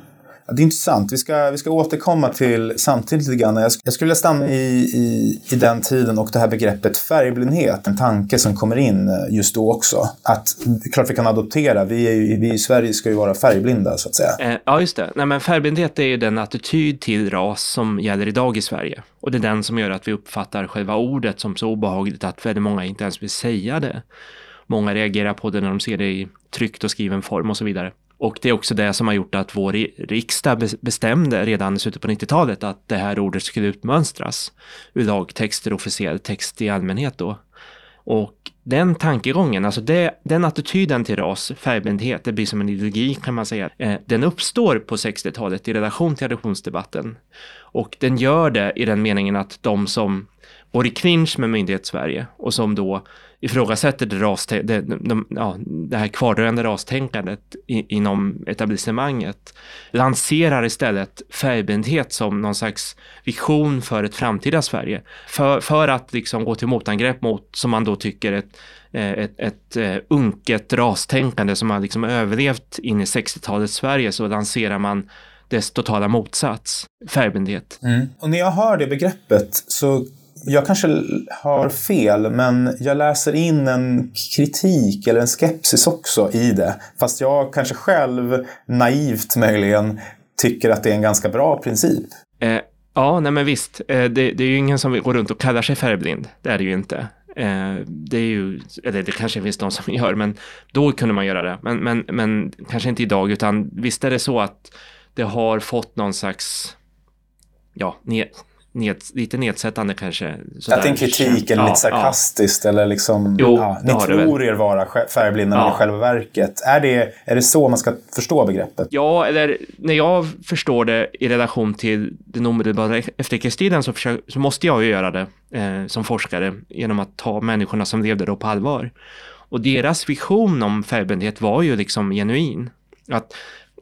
Det är intressant. Vi ska, vi ska återkomma till samtidigt lite grann. Jag, jag skulle vilja stanna i, i, i den tiden och det här begreppet färgblindhet. En tanke som kommer in eh, just då också. Att det är klart vi kan adoptera. Vi, är, vi i Sverige ska ju vara färgblinda så att säga. Eh, ja, just det. Nej, men färgblindhet är ju den attityd till ras som gäller idag i Sverige. Och det är den som gör att vi uppfattar själva ordet som så obehagligt att väldigt många inte ens vill säga det. Många reagerar på det när de ser det i tryckt och skriven form och så vidare. Och det är också det som har gjort att vår riksdag bestämde redan i slutet på 90-talet att det här ordet skulle utmönstras ur lagtexter och officiell text i allmänhet då. Och den tankegången, alltså det, den attityden till ras, färgblindhet, det blir som en ideologi kan man säga. Eh, den uppstår på 60-talet i relation till adoptionsdebatten. Och den gör det i den meningen att de som går i clinch med Myndighetssverige och som då ifrågasätter det, ras, det, de, ja, det här kvardröjande rastänkandet i, inom etablissemanget lanserar istället färgbindhet som någon slags vision för ett framtida Sverige. För, för att liksom gå till motangrepp mot, som man då tycker, ett, eh, ett, ett, ett unket rastänkande som har liksom överlevt in i 60-talets Sverige så lanserar man dess totala motsats, färgbindhet. Mm. Och när jag hör det begreppet så jag kanske har fel, men jag läser in en kritik eller en skepsis också i det. Fast jag kanske själv, naivt möjligen, tycker att det är en ganska bra princip. Eh, ja, nej men visst. Eh, det, det, är ju ingen som går runt och kallar sig färgblind. Det är det ju inte. Eh, det är ju, eller det kanske finns de som [LAUGHS] gör, men då kunde man göra det. Men, men, men kanske inte idag, utan visst är det så att det har fått någon slags, ja, ned, lite nedsättande kanske. Sådär. Att en kritik eller ja, lite sarkastiskt ja. eller liksom, jo, ja, ni tror er vara färgblinda ja. i själva verket. Är det, är det så man ska förstå begreppet? Ja, eller när jag förstår det i relation till den omedelbara efterkrigstiden så, försöker, så måste jag ju göra det eh, som forskare genom att ta människorna som levde då på allvar. Och deras vision om färgblindhet var ju liksom genuin. Att,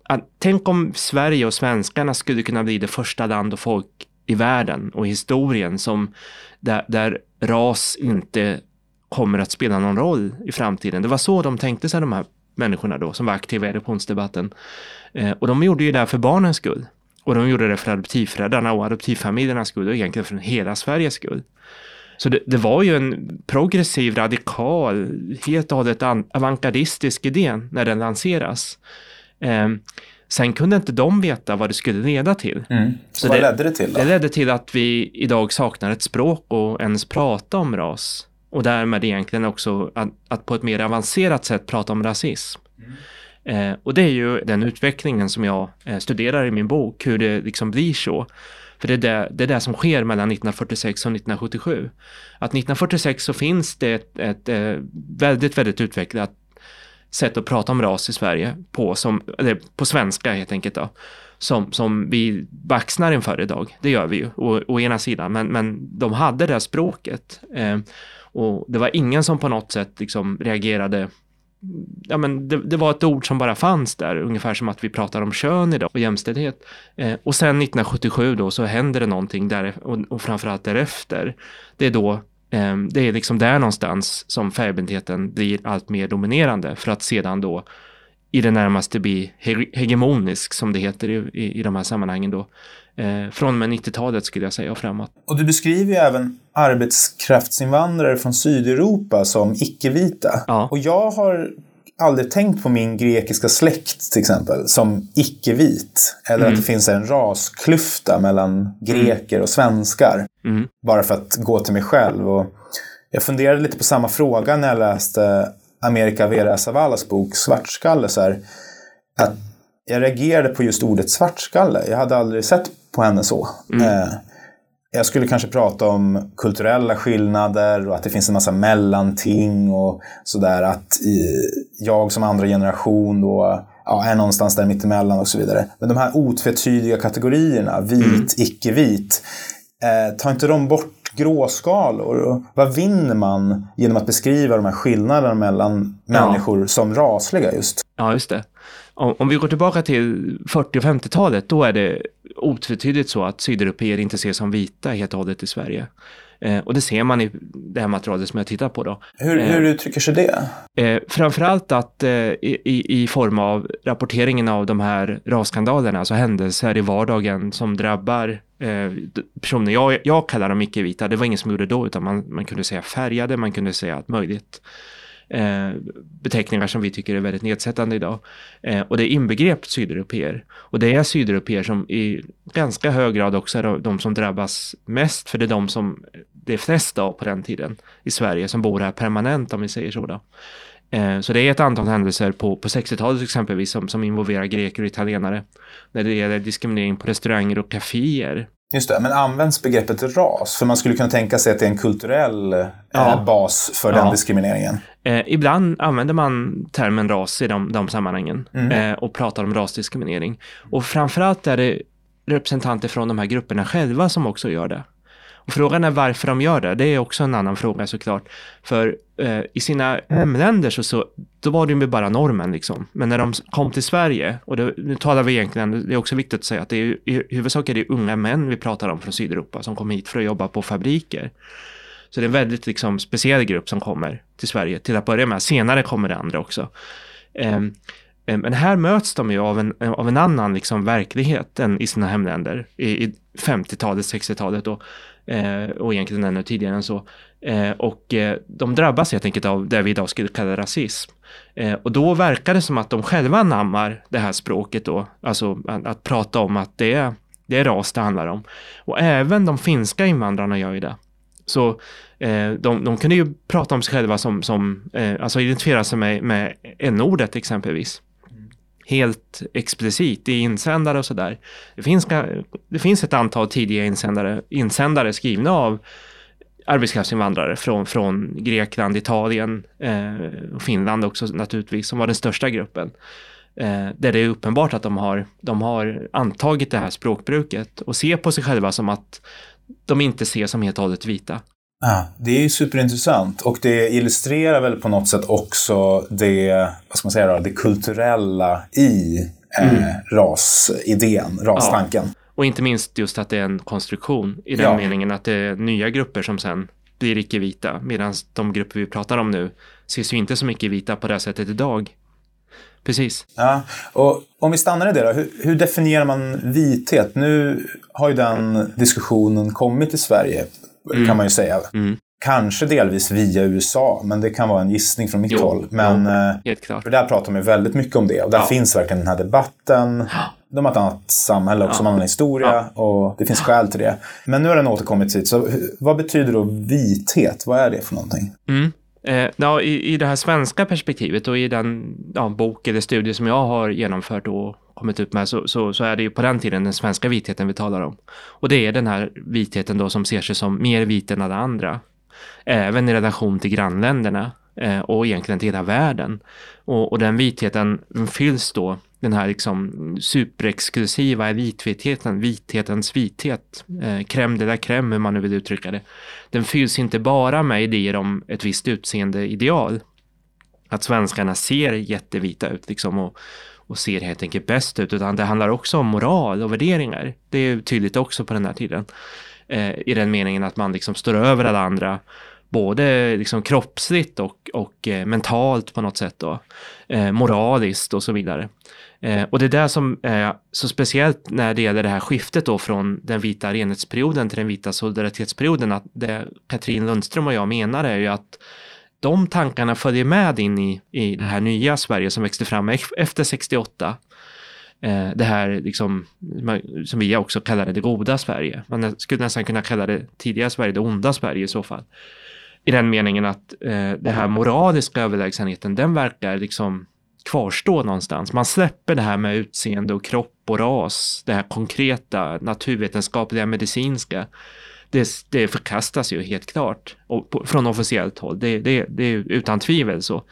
att, tänk om Sverige och svenskarna skulle kunna bli det första land och folk i världen och historien som där, där ras inte kommer att spela någon roll i framtiden. Det var så de tänkte sig de här människorna då som var aktiva i adoptionsdebatten. Eh, och de gjorde ju det här för barnens skull. Och de gjorde det för adoptivföräldrarna och adoptivfamiljernas skull och egentligen för hela Sveriges skull. Så det, det var ju en progressiv, radikal, helt och hållet avantgardistisk idé när den lanseras. Eh, Sen kunde inte de veta vad det skulle leda till. Mm. Så vad det, ledde det till då? Det ledde till att vi idag saknar ett språk och ens prata om ras. Och därmed egentligen också att, att på ett mer avancerat sätt prata om rasism. Mm. Eh, och det är ju den utvecklingen som jag eh, studerar i min bok, hur det liksom blir så. För det är det, det är det som sker mellan 1946 och 1977. Att 1946 så finns det ett, ett, eh, väldigt, väldigt utvecklat sätt att prata om ras i Sverige på, som, eller på svenska helt enkelt då, som, som vi baxnar inför idag. Det gör vi ju, å, å ena sidan, men, men de hade det språket. Eh, och det var ingen som på något sätt liksom reagerade Ja, men det, det, var ett ord som bara fanns där, ungefär som att vi pratar om kön idag och jämställdhet. Eh, och sen 1977 då så händer det någonting där och, och framförallt därefter. Det är då det är liksom där någonstans som färgblindheten blir allt mer dominerande för att sedan då i det närmaste bli hegemonisk som det heter i, i, i de här sammanhangen då. Eh, från och med 90-talet skulle jag säga och framåt. Och du beskriver ju även arbetskraftsinvandrare från Sydeuropa som icke-vita. Ja. Och jag har aldrig tänkt på min grekiska släkt till exempel som icke-vit. Eller mm. att det finns en rasklyfta mellan greker och svenskar. Mm. Bara för att gå till mig själv. Och jag funderade lite på samma fråga när jag läste America Vera Savalas bok Svartskalle. Så här, att jag reagerade på just ordet svartskalle. Jag hade aldrig sett på henne så. Mm. Eh, jag skulle kanske prata om kulturella skillnader och att det finns en massa mellanting och sådär. Att jag som andra generation då ja, är någonstans där mittemellan och så vidare. Men de här otvetydiga kategorierna, vit, mm. icke-vit, eh, tar inte de bort gråskalor? Vad vinner man genom att beskriva de här skillnaderna mellan ja. människor som rasliga just? Ja, just det. Om, om vi går tillbaka till 40 och 50-talet, då är det otvetydigt så att sydeuropeer inte ses som vita helt och hållet i Sverige. Eh, och det ser man i det här materialet som jag tittar på. Då. Hur, Eh, hur uttrycker sig det? Eh, framförallt att eh, i, i- form av rapporteringen av de här rasskandalerna, alltså händelser i vardagen som drabbar eh, personer, jag, jag kallar dem icke-vita, det var ingen som gjorde då, utan man, man kunde säga färgade, man kunde säga allt möjligt. Eh, beteckningar som vi tycker är väldigt nedsättande idag. Eh, och det inbegrep sydeuropeer. Och det är sydeuropeer som i ganska hög grad också är de som drabbas mest, för det är de som det är flest av på den tiden i Sverige som bor här permanent om vi säger så. Då. Eh, Så det är ett antal händelser på, på 60-talet exempelvis som, som involverar greker och italienare. När det gäller diskriminering på restauranger och kaféer. Just det, men används begreppet ras? För man skulle kunna tänka sig att det är en kulturell eh, Ja. bas för Ja. den diskrimineringen. Eh, ibland använder man termen ras i de, de sammanhangen Mm. eh, och pratar om rasdiskriminering. Och framförallt är det representanter från de här grupperna själva som också gör det. Och frågan är varför de gör det. Det är också en annan fråga såklart. För eh, i sina hemländer så, så då var det ju bara normen liksom. Men när de kom till Sverige, och det, nu talar vi egentligen, det är också viktigt att säga att det är i huvudsak är det unga män vi pratar om från Sydeuropa som kom hit för att jobba på fabriker. Så det är en väldigt liksom, speciell grupp som kommer till Sverige till att börja med. Senare kommer det andra också. Eh, men här möts de ju av en, av en annan liksom, verklighet än i sina hemländer. I, i 50-talet, 60-talet och, eh, och egentligen ännu tidigare än så. Eh, och eh, de drabbas helt enkelt av det vi idag skulle kalla rasism. Eh, och då verkar det som att de själva anammar det här språket då. Alltså att, att prata om att det är, det är ras det handlar om. Och även de finska invandrarna gör ju det. Så eh, de, de kunde ju prata om sig själva som, som eh, alltså identifiera sig med, med n-ordet exempelvis. Helt explicit i insändare och sådär. Det finns, det finns ett antal tidiga insändare, insändare skrivna av arbetskraftsinvandrare från, från Grekland, Italien eh, och Finland också naturligtvis, som var den största gruppen. Eh, där det är uppenbart att de har, de har antagit det här språkbruket och ser på sig själva som att de inte ses som helt och hållet vita. Ja, det är ju superintressant och det illustrerar väl på något sätt också det, vad ska man säga då, det kulturella i eh, Mm. rasidén, rastanken. Och inte minst just att det är en konstruktion i den Ja. meningen att det är nya grupper som sen blir icke-vita medan de grupper vi pratar om nu ses ju inte som icke-vita på det här sättet idag. Precis. Ja, och om vi stannar i det då, hur, hur definierar man vithet? Nu har ju den diskussionen kommit till Sverige, kan man ju säga. Mm. Kanske delvis via USA, men det kan vara en gissning från mitt Jo, håll. Men eh, Helt klart. för där pratar man ju väldigt mycket om det och där Ja. finns verkligen den här debatten. [GASPS] De har ett annat samhälle också, Ja. en historia och det finns skäl till det. Men nu har den återkommit hit, så vad betyder då vithet? Vad är det för någonting? Mm. Eh, ja, i, I det här svenska perspektivet och i den ja, bok eller studie som jag har genomfört och kommit ut med så, så, så är det ju på den tiden den svenska vitheten vi talar om. Och det är den här vitheten då som ser sig som mer vit än alla andra. Även i relation till grannländerna eh, och egentligen till hela världen. Och, och den vitheten fylls då, den här liksom superexklusiva elitvitheten, vithetens vithet, eh, crème de la crème hur man nu vill uttrycka det. Den fylls inte bara med idéer om ett visst utseendeideal. Att svenskarna ser jättevita ut liksom och, och ser helt enkelt bäst ut, utan det handlar också om moral och värderingar. Det är tydligt också på den här tiden. Eh, I den meningen att man liksom står över alla andra, både liksom kroppsligt och, och eh, mentalt på något sätt då. Eh, moraliskt och så vidare. Eh, och det är det som är så speciellt när det gäller det här skiftet då från den vita renhetsperioden till den vita solidaritetsperioden, att det Katrin Lundström och jag menar är ju att de tankarna följer med in i, i det här nya Sverige som växte fram efter 68. Eh, det här liksom, som vi också kallar det, det goda Sverige. Man skulle nästan kunna kalla det tidiga Sverige, det onda Sverige i så fall. I den meningen att eh, den här moraliska överlägsenheten, den verkar liksom kvarstå någonstans. Man släpper det här med utseende och kropp och ras, det här konkreta, naturvetenskapliga, medicinska. Det, det förkastas ju helt klart och på, från officiellt håll. Det, det, det är utan tvivel så.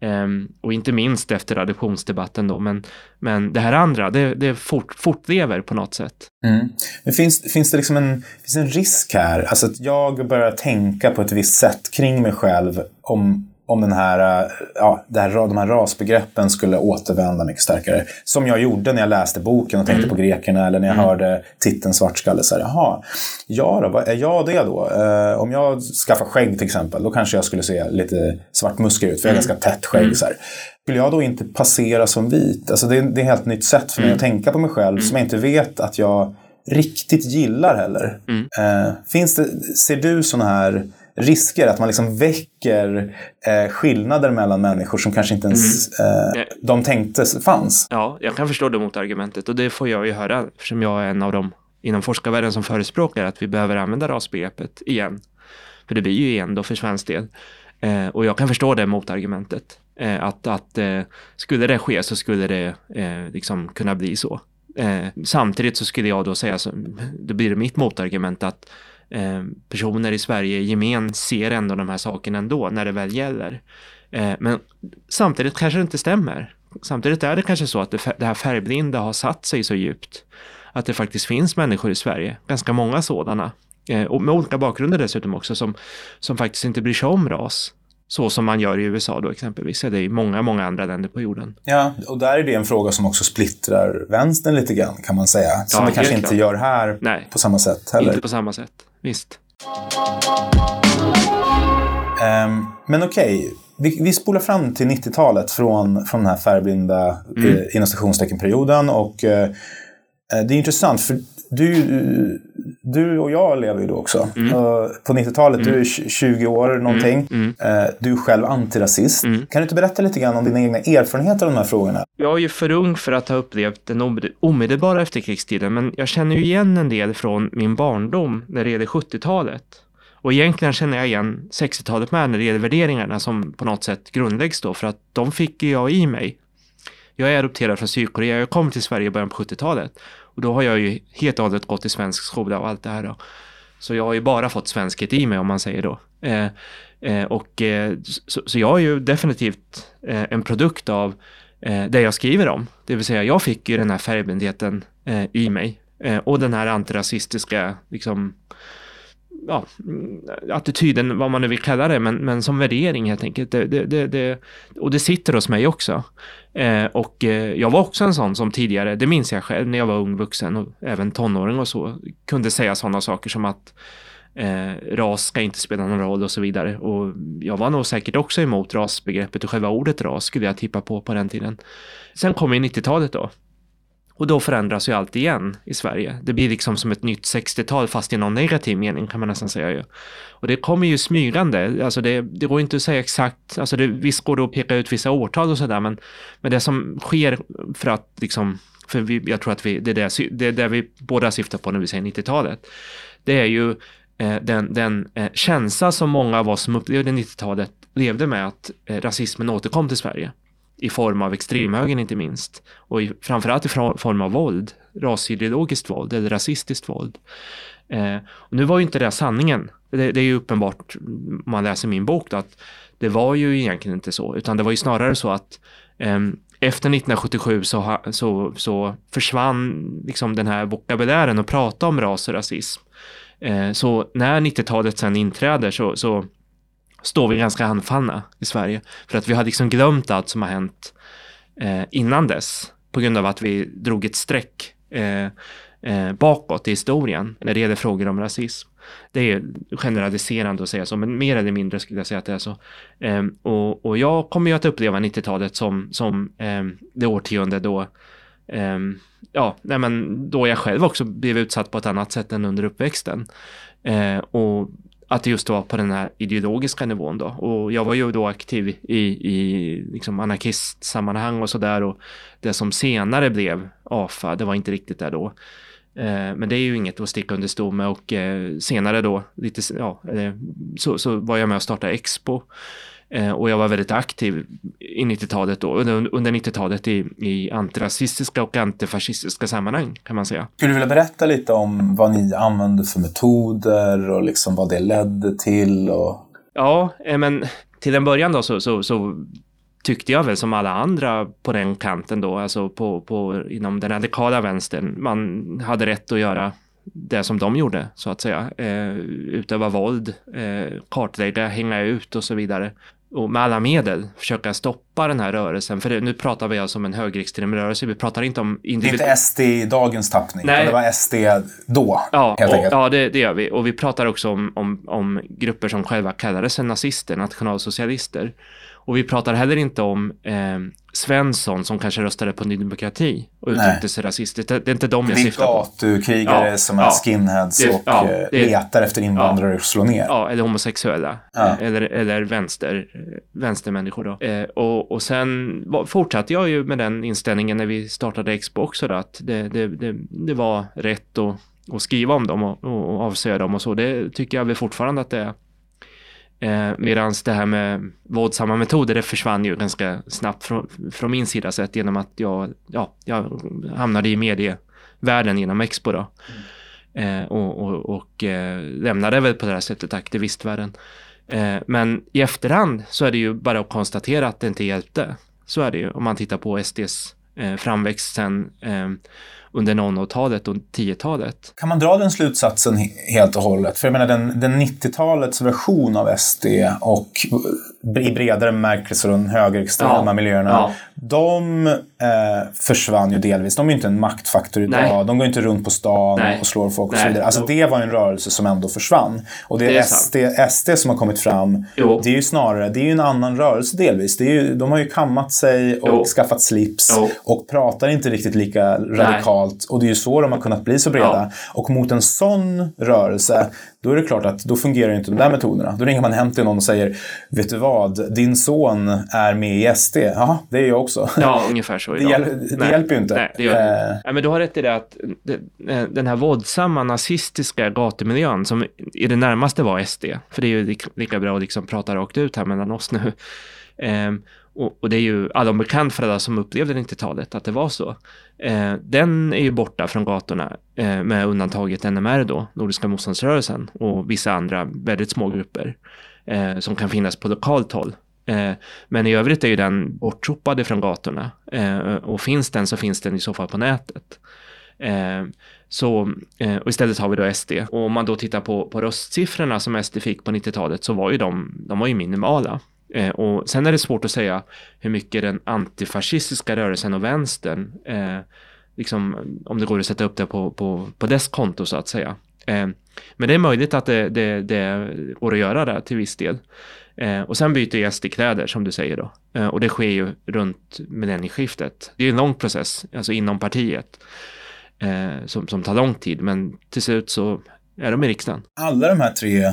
Um, och inte minst efter adoptionsdebatten då. Men, men det här andra, det, det fort, fortlever på något sätt. Mm. Men finns, finns det liksom en, finns en risk här? Alltså att jag börjar tänka på ett visst sätt kring mig själv om, om den här, eh, ja, det här, de här rasbegreppen skulle återvända mycket starkare. Som jag gjorde när jag läste boken och tänkte mm. på grekerna eller när jag mm. hörde titeln Svartskalle. Så här, jaha, ja då, vad är jag det då? Eh, om jag skaffar skägg till exempel, då kanske jag skulle se lite svartmuskig ut, för jag har mm. ganska tätt skägg. Så här. Skulle jag då inte passera som vit? Alltså det, är, det är ett helt nytt sätt för mig att mm. tänka på mig själv mm. som jag inte vet att jag riktigt gillar heller. Eh, finns det, ser du sådana här risker, att man liksom väcker eh, skillnader mellan människor som kanske inte ens mm. eh, de tänkte fanns. Ja, jag kan förstå det motargumentet och det får jag ju höra eftersom jag är en av dem inom forskarvärlden som förespråkar att vi behöver använda rasbegreppet igen. För det blir ju igen då för svensk del. Eh, och jag kan förstå det motargumentet. Eh, att att eh, skulle det ske så skulle det eh, liksom kunna bli så. samtidigt så skulle jag då säga, så, då blir det mitt motargument att Eh, personer i Sverige gemen ser ändå de här sakerna ändå när det väl gäller. Eh, men samtidigt kanske det inte stämmer. Samtidigt är det kanske så att det, det här färgblinda har satt sig så djupt att det faktiskt finns människor i Sverige, ganska många sådana, eh, och med olika bakgrunder dessutom också, som, som faktiskt inte bryr sig om ras. Så som man gör i USA då exempelvis, eller i många, många andra länder på jorden. Ja, och där är det en fråga som också splittrar vänstern lite grann kan man säga. Som ja, det kanske inte gör här Nej, på samma sätt heller. Inte på samma sätt, visst. Um, men okej, okay. vi, vi spolar fram till 90-talet från, från den här färgblinda mm. eh, inom stationsteckenperioden och eh, det är intressant för du, du och jag lever ju då också. Mm. På 90-talet, mm. du är 20 år någonting. Mm. mm. Eh, du är själv antirasist. Mm. Kan du inte berätta lite grann om dina egna erfarenheter av de här frågorna? Jag är ju för ung för att ha upplevt den omedelbara efterkrigstiden, men jag känner ju igen en del från min barndom när det gäller 70-talet. Och egentligen känner jag igen 60-talet med när det gäller värderingarna som på något sätt grundläggs då, för att de fick jag i mig. Jag är adopterad från Sydkorea, jag kom till Sverige i början på 70-talet och då har jag ju helt och hållet gått i svensk skola och allt det här då. Så jag har ju bara fått svenskhet i mig om man säger då. Eh, eh, och eh, så, så, jag är ju definitivt eh, en produkt av eh, det jag skriver om. Det vill säga jag fick ju den här färgblindheten eh, i mig. Eh, och den här antirasistiska liksom, ja, attityden, vad man nu vill kalla det, men, men som värdering helt enkelt. Det, det, det, det och det sitter hos mig också. Eh, och eh, jag var också en sån som tidigare, det minns jag själv när jag var ung vuxen och även tonåring och så, kunde säga sådana saker som att eh, ras ska inte spela någon roll och så vidare. Och jag var nog säkert också emot rasbegreppet och själva ordet ras skulle jag tippa på på den tiden. Sen kom ju 90-talet då och då förändras ju allt igen i Sverige. Det blir liksom som ett nytt 60-tal fast i någon negativ mening kan man nästan säga ju. Och det kommer ju smygande, alltså det, det går inte att säga exakt, alltså det, visst går det att peka ut vissa årtal och sådär men, men det som sker för att liksom, för vi, jag tror att vi, det, är det, det är det vi båda syftar på när vi säger 90-talet, det är ju eh, den, den eh, känsla som många av oss som upplevde 90-talet levde med att eh, rasismen återkom till Sverige i form av extremhögern inte minst. Och i, framförallt i form av våld, rasideologiskt våld eller rasistiskt våld. Eh, och nu var ju inte det sanningen. Det, det är ju uppenbart om man läser min bok då, att det var ju egentligen inte så, utan det var ju snarare så att eh, efter 1977 så, så, så försvann liksom den här vokabulären att prata om ras och rasism. Eh, så när 90-talet sen inträder så, så står vi ganska handfallna i Sverige. För att vi har liksom glömt allt som har hänt eh, innan dess. På grund av att vi drog ett streck eh, eh, bakåt i historien när det gäller frågor om rasism. Det är generaliserande att säga så, men mer eller mindre skulle jag säga att det är så. Ehm, och, och, jag kommer ju att uppleva 90-talet som, som ehm, det årtionde då ehm, ja, nej men då jag själv också blev utsatt på ett annat sätt än under uppväxten. Eh, och att det just var på den här ideologiska nivån då. Och jag var ju då aktiv i, i liksom anarkistsammanhang och sådär och det som senare blev AFA, det var inte riktigt där då. Eh, men det är ju inget att sticka under stol med och eh, senare då, lite, ja, eh, så, så var jag med och startade Expo och jag var väldigt aktiv i 90-talet då, under, under 90-talet i, i antirasistiska och antifascistiska sammanhang kan man säga. Skulle du vilja berätta lite om vad ni använde för metoder och liksom vad det ledde till? Och... Ja, eh, men till en början då så, så, så tyckte jag väl som alla andra på den kanten då, alltså på, på, inom den radikala vänstern, man hade rätt att göra det som de gjorde så att säga. Eh, utöva våld, eh, kartlägga, hänga ut och så vidare. Och med alla medel försöka stoppa den här rörelsen. För det, nu pratar vi alltså om en högerextrem rörelse. Vi pratar inte om individ... Det är inte SD i dagens tappning. Nej. Det var SD då, ja, helt och, Ja, det, det, gör vi. Och vi pratar också om, om, om grupper som själva kallade sig nazister, nationalsocialister. Och vi pratar heller inte om eh, Svensson som kanske röstade på Ny Demokrati och uttryckte sig rasistiskt. Det, det, är inte de jag syftar på. Gatukrigare ja, som är ja, skinheads det, och ja, eh, det, letar efter invandrare att slå ner. Ja, eller homosexuella. Ja. Eller, eller vänster, vänstermänniskor då. Eh, och, och sen fortsatte jag ju med den inställningen när vi startade Expo också då, att det, det, det, det var rätt att, att skriva om dem och, och, och avslöja dem och så. Det tycker jag väl fortfarande att det är. Eh, Medan det här med våldsamma metoder, det försvann ju ganska snabbt från, från min sida sett genom att jag, ja, jag hamnade i medievärlden genom Expo då. Mm. Eh, och och, och eh, lämnade väl på det här sättet aktivistvärlden. Eh, men i efterhand så är det ju bara att konstatera att det inte hjälpte. Så är det ju om man tittar på SDs eh, framväxt sen eh, under 00-talet och 10-talet. Kan man dra den slutsatsen helt och hållet? För jag menar den, den 90-talets version av SD och i bredare bemärkelse de högerextrema ja. miljöerna. Ja. De eh, försvann ju delvis. De är ju inte en maktfaktor idag. Nej. De går inte runt på stan Nej. och slår folk och så vidare. Alltså det var en rörelse som ändå försvann. Och det, det är SD, SD som har kommit fram. Jo. Det är ju snarare, det är en annan rörelse delvis. Det är ju, de har ju kammat sig och jo. skaffat slips jo. och pratar inte riktigt lika radikalt. Nej. Och det är ju så de har kunnat bli så breda. Ja. Och mot en sån rörelse då är det klart att då fungerar inte de där metoderna. Då ringer man hem till någon och säger Vet du vad, din son är med i SD. Ja, det är jag också. Ja, ungefär så. [LAUGHS] Det, hjäl det Nej. hjälper ju inte. Nej, det gör det. Eh. men du har rätt i det att eh, den här våldsamma nazistiska gatimiljön som i det närmaste var SD, för det är ju lika bra att liksom prata rakt ut här mellan oss nu. Eh, och, och, det är ju allom bekant för alla som upplevde 90-talet att det var så. Eh, den är ju borta från gatorna eh, med undantaget NMR då, Nordiska motståndsrörelsen och vissa andra väldigt små grupper eh, som kan finnas på lokalt håll. Eh, men i övrigt är ju den bortsopad från gatorna eh, och finns den så finns den i så fall på nätet. Eh, så, och istället har vi då SD. Och om man då tittar på, på röstsiffrorna som SD fick på 90-talet så var ju de, de var ju minimala. Eh, och sen är det svårt att säga hur mycket den antifascistiska rörelsen och vänstern, eh, liksom, om det går att sätta upp det på, på, på dess konto så att säga. Eh, men det är möjligt att det, det, det går att göra det till viss del. Eh, och sen byter SD kläder som du säger då. Eh, och det sker ju runt millennieskiftet. Det är en lång process, alltså inom partiet, eh, som, som tar lång tid. Men till slut så är de i riksdagen. Alla de här tre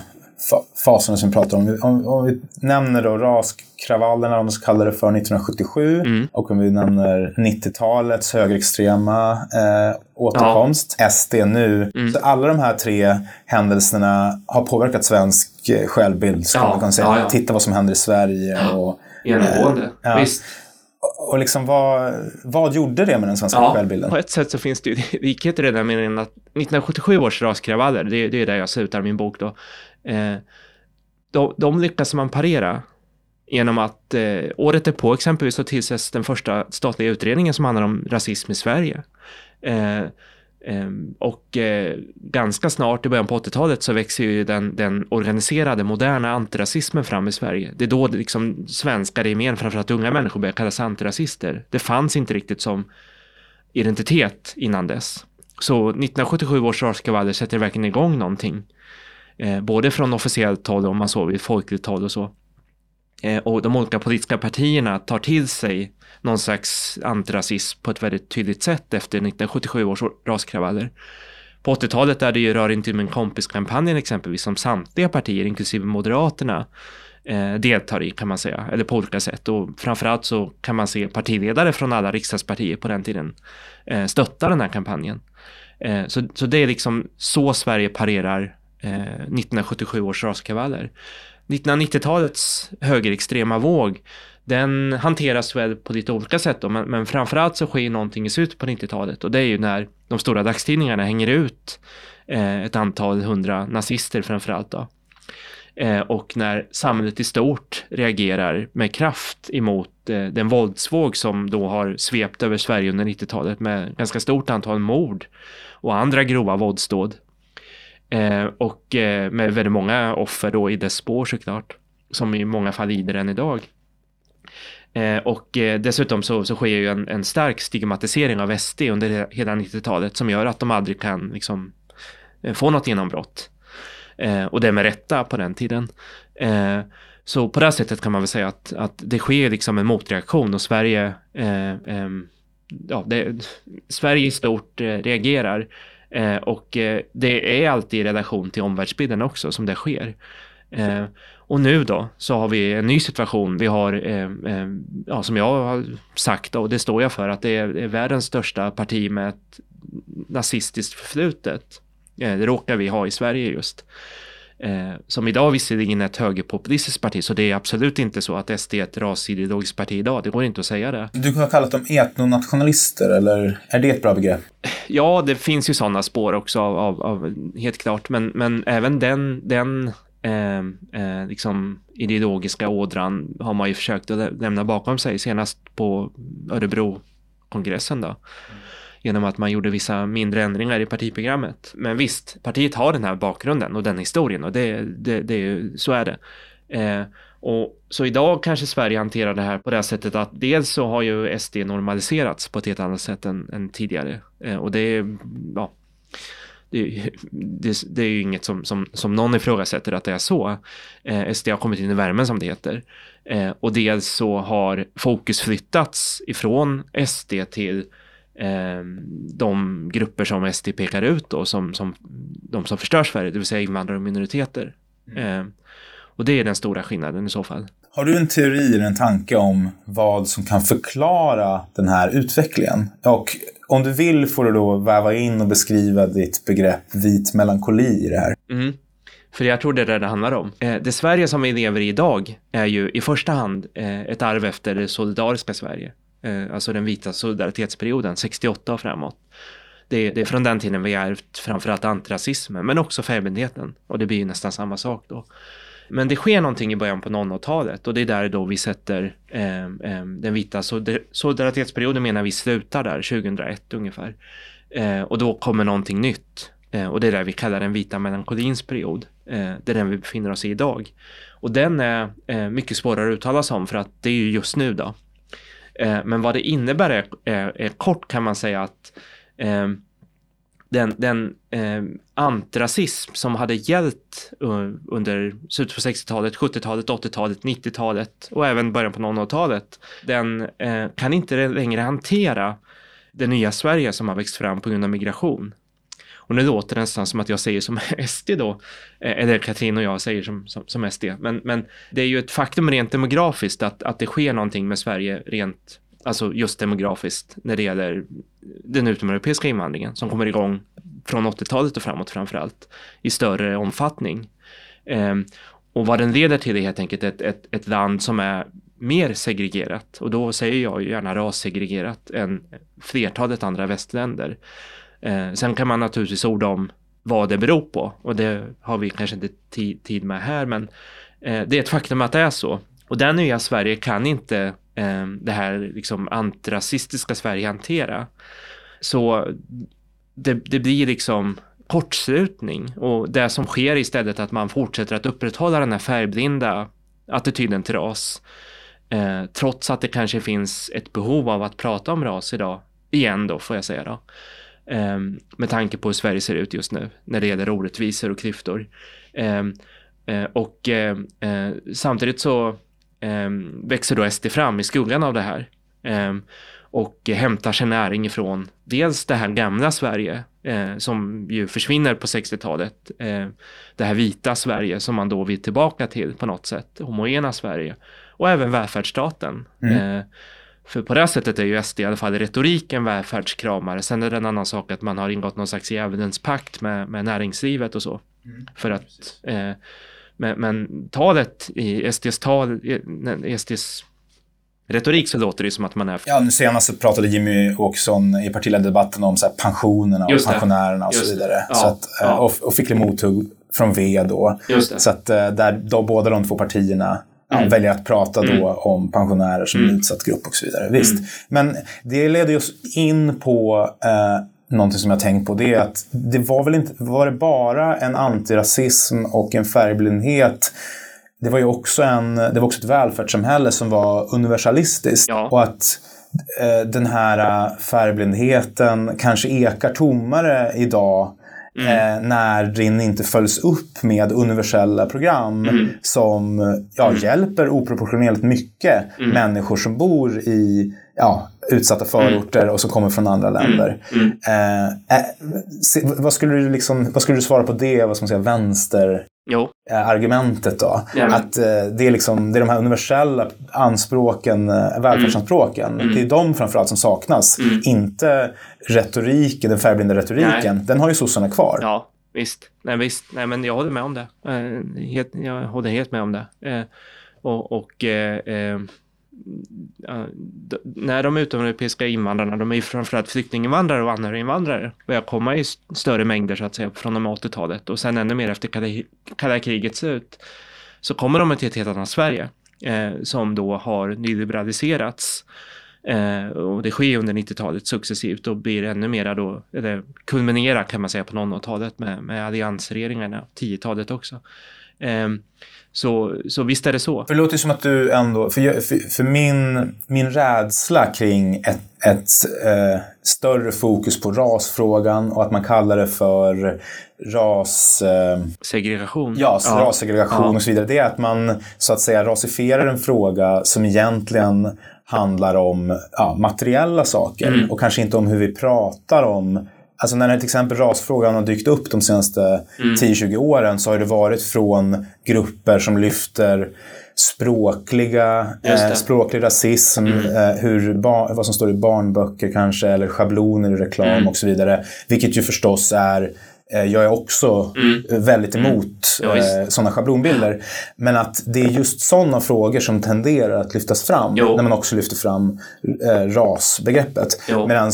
faserna som vi pratar om. om. Om, vi nämner då raskravallerna, om man ska kalla det för, 1977 mm. och om vi nämner 90-talets högerextrema eh, återkomst, ja. SD nu. Mm. Så alla de här tre händelserna har påverkat svensk eh, självbild, ja. man kunna säga. Ja, Titta vad som händer i Sverige. Och, Genomgående, eh, visst. Och liksom vad, vad gjorde det med den svenska ja, självbilden? På ett sätt så finns det ju [LAUGHS] likheter i den meningen att 1977 års raskravaller, det, det är där jag slutar min bok då, Eh, de, de lyckas man parera genom att eh, året på exempelvis så tillsätts den första statliga utredningen som handlar om rasism i Sverige. Eh, eh, och eh, ganska snart i början på 80-talet så växer ju den, den, organiserade moderna antirasismen fram i Sverige. Det är då liksom svenskar i gemen, framförallt unga människor, börjar kallas antirasister. Det fanns inte riktigt som identitet innan dess. Så 1977 års raskravaller sätter verkligen igång någonting. Eh, både från officiellt håll och om man så vill folkligt håll och så. Eh, och de olika politiska partierna tar till sig någon slags antirasism på ett väldigt tydligt sätt efter 1977 års raskravaller. På 80-talet är det ju Rör inte min kompis-kampanjen exempelvis som samtliga partier, inklusive Moderaterna, eh, deltar i kan man säga, eller på olika sätt. Och framförallt så kan man se partiledare från alla riksdagspartier på den tiden eh, stötta den här kampanjen. Eh, så, så det är liksom så Sverige parerar Eh, 1977 års raskravaller. 1990-talets högerextrema våg, den hanteras väl på lite olika sätt då, men, men framförallt så sker någonting i slutet på 90-talet och det är ju när de stora dagstidningarna hänger ut eh, ett antal hundra nazister framförallt då. Eh, och när samhället i stort reagerar med kraft emot eh, den våldsvåg som då har svept över Sverige under 90-talet med ganska stort antal mord och andra grova våldsdåd. Eh, och eh, med väldigt många offer då i dess spår såklart. som i många fall lider än idag. Eh, och eh, dessutom så, så sker ju en, en stark stigmatisering av SD under hela 90-talet som gör att de aldrig kan liksom, eh, få något genombrott. Eh, och det med rätta på den tiden. Eh, så på det här sättet kan man väl säga att, att det sker liksom en motreaktion och Sverige, eh, ja, det, Sverige i stort eh, reagerar. Eh, och eh, det är alltid i relation till omvärldsbilden också som det sker. Eh, och nu då så har vi en ny situation. Vi har, eh, eh, ja, som jag har sagt och det står jag för, att det är, är världens största parti med ett nazistiskt förflutet. Eh, det råkar vi ha i Sverige just. Eh, som idag visserligen är ett högerpopulistiskt parti, så det är absolut inte så att SD är ett rasideologiskt parti idag. Det går inte att säga det. Du har kallat dem etnonationalister, eller är det ett bra begrepp? Ja, det finns ju sådana spår också, av, av, av helt klart. Men, men även den, den eh, eh, liksom ideologiska ådran har man ju försökt att lämna bakom sig, senast på Örebro-kongressen då. Mm. Genom att man gjorde vissa mindre ändringar i partiprogrammet. Men visst, partiet har den här bakgrunden och den historien och det, det, det, så är det. Eh, och så idag kanske Sverige hanterar det här på det sättet att dels så har ju SD normaliserats på ett helt annat sätt än, än tidigare. Eh, och det är, ja, det, det, det, är ju inget som, som, som någon ifrågasätter att det är så. Eh, SD har kommit in i värmen som det heter. Eh, och dels så har fokus flyttats ifrån SD till de grupper som SD pekar ut då, som, som de som förstör Sverige, det vill säga invandrare och minoriteter. Mm. Eh, och det är den stora skillnaden i så fall. Har du en teori eller en tanke om vad som kan förklara den här utvecklingen? Och om du vill får du då väva in och beskriva ditt begrepp vit melankoli i det här. Mm. För jag tror det är det det handlar om. Eh, det Sverige som vi lever i idag är ju i första hand eh, ett arv efter det solidariska Sverige. Eh, alltså den vita solidaritetsperioden, 68 och framåt. Det, det är från den tiden vi har ärvt framförallt antirasismen, men också färgblindheten. Och det blir ju nästan samma sak då. Men det sker någonting i början på 00-talet och det är där då vi sätter eh, eh, den vita solidaritetsperioden menar vi slutar där 2001 ungefär. Eh, och då kommer någonting nytt eh, och det är det vi kallar den vita melankolins period. Eh, det är den vi befinner oss i idag. Och den är eh, mycket svårare att uttala sig om för att det är ju just nu då. Eh, men vad det innebär är, är, är, kort kan man säga att eh, den, den eh, antirasism som hade gällt uh, under slutet på 60-talet, 70-talet, 80-talet, 90-talet och även början på 00-talet, den eh, kan inte längre hantera det nya Sverige som har växt fram på grund av migration. Och nu låter det nästan som att jag säger som [LAUGHS] SD då, eh, eller Katrin och jag säger som, som, som SD. Men, men det är ju ett faktum rent demografiskt att, att det sker någonting med Sverige rent alltså just demografiskt när det gäller den utomeuropeiska invandringen som kommer igång från 80-talet och framåt framförallt i större omfattning. Eh, och vad den leder till är helt enkelt ett, ett, ett land som är mer segregerat och då säger jag gärna rassegregerat än flertalet andra västländer. Eh, sen kan man naturligtvis orda om vad det beror på och det har vi kanske inte tid med här men eh, det är ett faktum att det är så. Och det nya Sverige kan inte eh, det här liksom antirasistiska Sverige hantera. Så det, det blir liksom kortslutning och det som sker istället att man fortsätter att upprätthålla den här färgblinda attityden till ras. Eh, trots att det kanske finns ett behov av att prata om ras idag, igen då får jag säga då. Eh, med tanke på hur Sverige ser ut just nu när det gäller orättvisor och klyftor. Eh, eh och eh, eh, samtidigt så växer då SD fram i skuggan av det här. Och hämtar sin näring ifrån dels det här gamla Sverige eh, som ju försvinner på 60-talet. Eh, det här vita Sverige som man då vill tillbaka till på något sätt, homogena Sverige. Och även välfärdsstaten. Mm. Eh, för på det sättet är ju SD i alla fall i retoriken välfärdskramare. Sen är det en annan sak att man har ingått någon slags djävulens med, med näringslivet och så. Mm. För att eh, men, men talet i SDs tal, SDs retorik så låter det som att man är... Ja, nu senast pratade Jimmy Åkesson i partiledardebatten om så pensionerna och pensionärerna och så vidare. Ja, så att, ja. och, och fick mothugg från V då. Så att eh, där då båda de två partierna mm. väljer att prata då mm. om pensionärer som mm. utsatt grupp och så vidare. Visst. Mm. Men det leder oss in på eh, någonting som jag tänkt på, det är att det var väl inte, var det bara en antirasism och en färgblindhet det var ju också, en, det var också ett välfärdssamhälle som var universalistiskt. Ja. Och att eh, den här eh, färgblindheten kanske ekar tommare idag Mm. eh, när den inte följs upp med universella program Mm. som ja, hjälper oproportionerligt mycket Mm. människor som bor i ja, utsatta förorter och som kommer från andra länder. Mm. Eh, eh, se, vad, skulle du liksom, vad skulle du svara på det, vad ska man säga, vänster Jo, eh, argumentet då. Ja. Att eh, det, är liksom, det är de här universella anspråken, eh, välfärdsanspråken. Mm. Det är de framförallt som saknas. Inte retoriken, den färgblinda retoriken. Den har ju sossarna kvar. ja, visst. Nej, visst. Nej, men jag håller med om det. Eh, jag håller helt med om det. Och och eh, när de utomeuropeiska invandrarna, de är ju framförallt flyktinginvandrare och anhöriginvandrare, börjar komma i större mängder så att säga från och med 80-talet och sen ännu mer efter kalla, kalla krigets slut, så kommer de till ett helt annat Sverige eh, som då har nyliberaliserats. Eh, och det sker under 90-talet successivt och blir ännu mera då, eller kulminerar kan man säga på 00-talet med, med alliansregeringarna, 10-talet också. Eh, så, så visst är det så. För det låter som att du ändå, för, jag, för, för min, min rädsla kring ett, ett eh, större fokus på rasfrågan och att man kallar det för ras... Eh, Segregation. Ja, rassegregation Ja. och så vidare. Det är att man så att säga rasifierar en fråga som egentligen handlar om ja, materiella saker Mm. och kanske inte om hur vi pratar om Alltså när till exempel rasfrågan har dykt upp de senaste Mm. 10-20 åren så har det varit från grupper som lyfter språkliga. Mm. eh, språklig rasism, eh, hur vad som står i barnböcker kanske, eller schabloner i reklam Mm. och så vidare. Vilket ju förstås är eh, jag är också eh, väldigt emot Mm. Ja, eh, sådana schablonbilder. Men att det är just sådana frågor som tenderar att lyftas fram Jo. när man också lyfter fram eh, rasbegreppet. Medan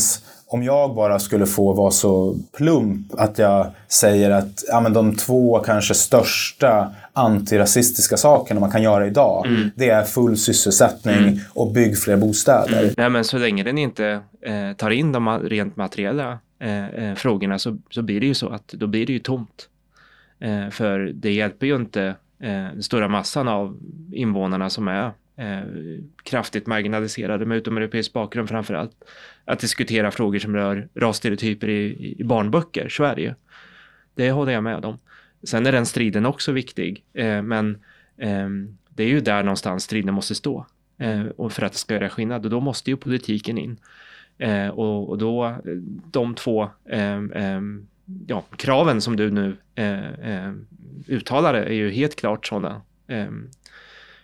om jag bara skulle få vara så plump att jag säger att ja, men de två kanske största antirasistiska sakerna man kan göra idag, Mm. det är full sysselsättning och bygg fler bostäder. Nej, men så länge den inte eh, tar in de rent materiella eh, eh, frågorna så, så blir det ju så att då blir det ju tomt. Eh, för det hjälper ju inte eh, den stora massan av invånarna som är eh, kraftigt marginaliserade med utomeuropeisk bakgrund framför allt att diskutera frågor som rör rasstereotyper i, i barnböcker, är Det ju. Det håller jag med om. Sen är den striden också viktig, eh, men eh, det är ju där någonstans striden måste stå eh, och för att det ska göra skillnad och då måste ju politiken in. Eh, och, och då, eh, de två ehm, ehm, ja, kraven som du nu eh, eh, uttalade är ju helt klart sådana ehm,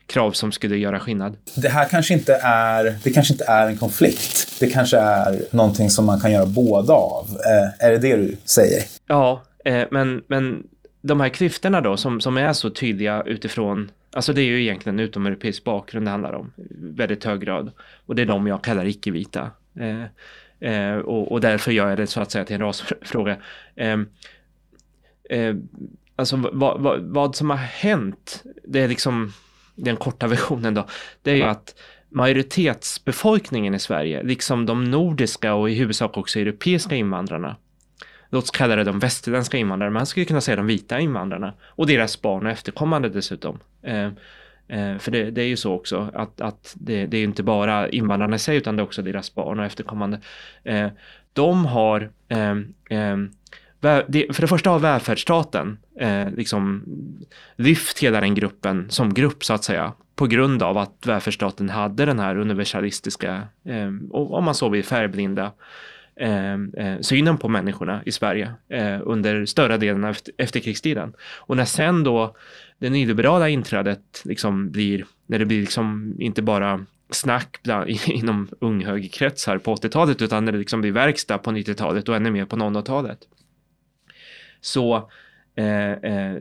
krav som skulle göra skillnad. Det här kanske inte är, det kanske inte är en konflikt. Det kanske är någonting som man kan göra båda av. Eh, är det det du säger? Ja, eh, men, men de här klyftorna då som, som är så tydliga utifrån, alltså det är ju egentligen utomeuropeisk bakgrund det handlar om, väldigt hög grad. Och det är de jag kallar icke-vita. Eh, eh, och, och därför gör jag det så att säga till en rasfråga. Eh, eh, alltså vad, vad, vad som har hänt, det är liksom den korta [LAUGHS] versionen då, det är ju att majoritetsbefolkningen i Sverige, liksom de nordiska och i huvudsak också europeiska invandrarna, låt oss kalla det de västerländska invandrarna, man skulle kunna säga de vita invandrarna och deras barn och efterkommande dessutom. Eh, eh, för det, det är ju så också att, att det, det är inte bara invandrarna i sig utan det är också deras barn och efterkommande. Eh, de har för det första har välfärdsstaten eh, liksom lyft hela den gruppen som grupp så att säga på grund av att välfärdsstaten hade den här universalistiska eh, och om man så vill färgblinda eh, eh synen på människorna i Sverige eh, under större delen av efterkrigstiden. Och när sen då det nyliberala inträdet liksom blir, när det blir liksom inte bara snack bland, [LAUGHS] inom unghögerkretsar på 80-talet utan när det liksom blir verkstad på 90-talet och ännu mer på 00-talet. Så eh, eh,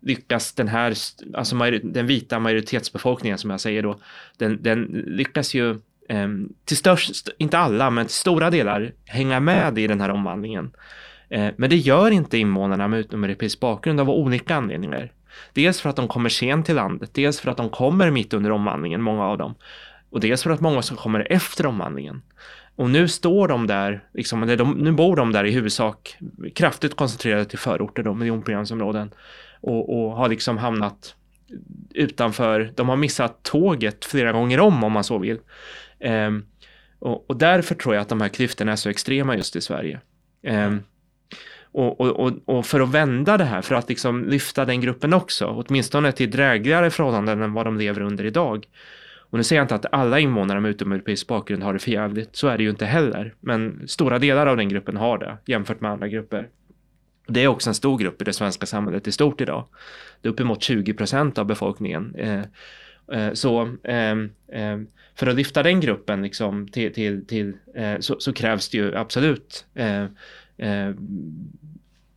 lyckas den här, alltså den vita majoritetsbefolkningen som jag säger då, den, den lyckas ju eh, till störst, inte alla, men till stora delar hänga med i den här omvandlingen. Eh, men det gör inte invånarna med utomeuropeisk bakgrund av olika anledningar. Dels för att de kommer sent till landet, dels för att de kommer mitt under omvandlingen, många av dem. Och dels för att många som kommer efter omvandlingen. Och nu står de där, liksom, eller de, nu bor de där i huvudsak kraftigt koncentrerade till förorter, då, miljonprogramsområden. Och, och har liksom hamnat utanför, de har missat tåget flera gånger om om man så vill. Um, och, och, därför tror jag att de här klyftorna är så extrema just i Sverige. Um, och, och, och, för att vända det här, för att liksom lyfta den gruppen också, åtminstone till drägligare förhållanden än vad de lever under idag. Och nu säger jag inte att alla invånare med utomeuropeisk bakgrund har det förjävligt, så är det ju inte heller. Men stora delar av den gruppen har det jämfört med andra grupper. Det är också en stor grupp i det svenska samhället i stort idag. Det är uppemot 20 procent av befolkningen. Eh, eh, så eh, för att lyfta den gruppen liksom till, till, till eh, så, så, krävs det ju absolut eh, eh,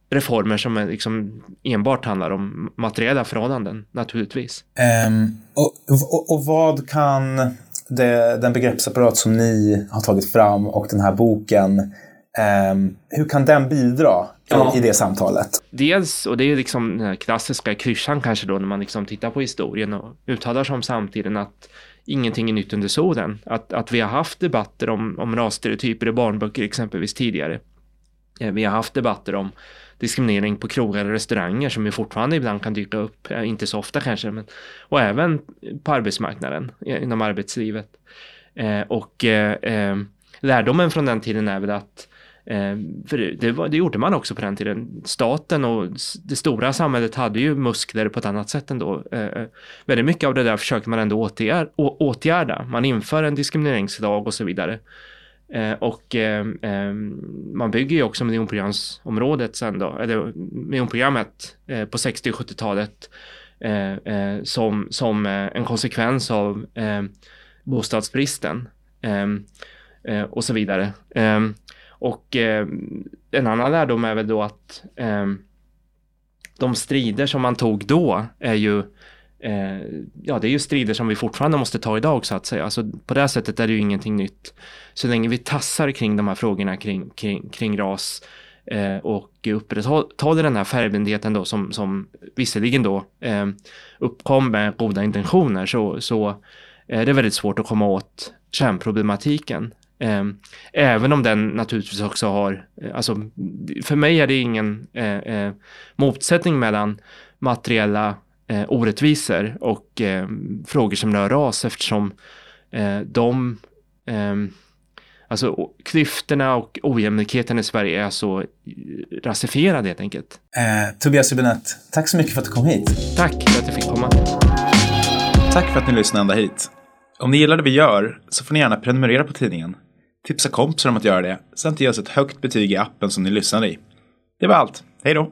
reformer som liksom enbart handlar om materiella förhållanden naturligtvis. Um, och, och, och, vad kan det, den begreppsapparat som ni har tagit fram och den här boken Um, hur kan den bidra ja. i, det samtalet? Dels, och det är liksom den här klassiska klyschan kanske då när man liksom tittar på historien och uttalar sig om samtiden att ingenting är nytt under solen. Att, att vi har haft debatter om, om rasstereotyper i barnböcker exempelvis tidigare. Eh, vi har haft debatter om diskriminering på krogar och restauranger som ju fortfarande ibland kan dyka upp, eh, inte så ofta kanske, men, och även på arbetsmarknaden, inom arbetslivet. Eh, och eh, eh, lärdomen från den tiden är väl att Eh, för det, var, det, gjorde man också på den tiden. Staten och det stora samhället hade ju muskler på ett annat sätt ändå. Eh, eh väldigt mycket av det där försöker man ändå åtgärda. åtgärda. Man inför en diskrimineringslag och så vidare. Eh, och eh, eh, man bygger ju också miljonprogramsområdet sen då, eller miljonprogrammet eh, på 60 och 70-talet eh, eh, som, som en konsekvens av ehm, bostadsbristen ehm, och så vidare. Ehm, och eh, en annan lärdom är väl då att eh, de strider som man tog då är ju eh, ja, det är ju strider som vi fortfarande måste ta idag så att säga. Alltså, på det sättet är det ju ingenting nytt. Så länge vi tassar kring de här frågorna kring, kring, kring ras eh, och upprätthåller den här färgblindheten då som, som visserligen då eh, uppkom med goda intentioner så, så är det väldigt svårt att komma åt kärnproblematiken. Eh, även om den naturligtvis också har, eh, alltså för mig är det ingen eh, eh motsättning mellan materiella eh, orättvisor och eh, frågor som rör ras eftersom eh, de, ehm, alltså klyftorna och ojämlikheten i Sverige är så rasifierade helt enkelt. Tobias Hübinette, tack så mycket för att du kom hit. Tack för att jag fick komma. Tack för att ni lyssnade ända hit. Om ni gillar det vi gör så får ni gärna prenumerera på tidningen Tipsa kompisar om att göra det, samt ge oss ett högt betyg i appen som ni lyssnar i. Det var allt. Hej då!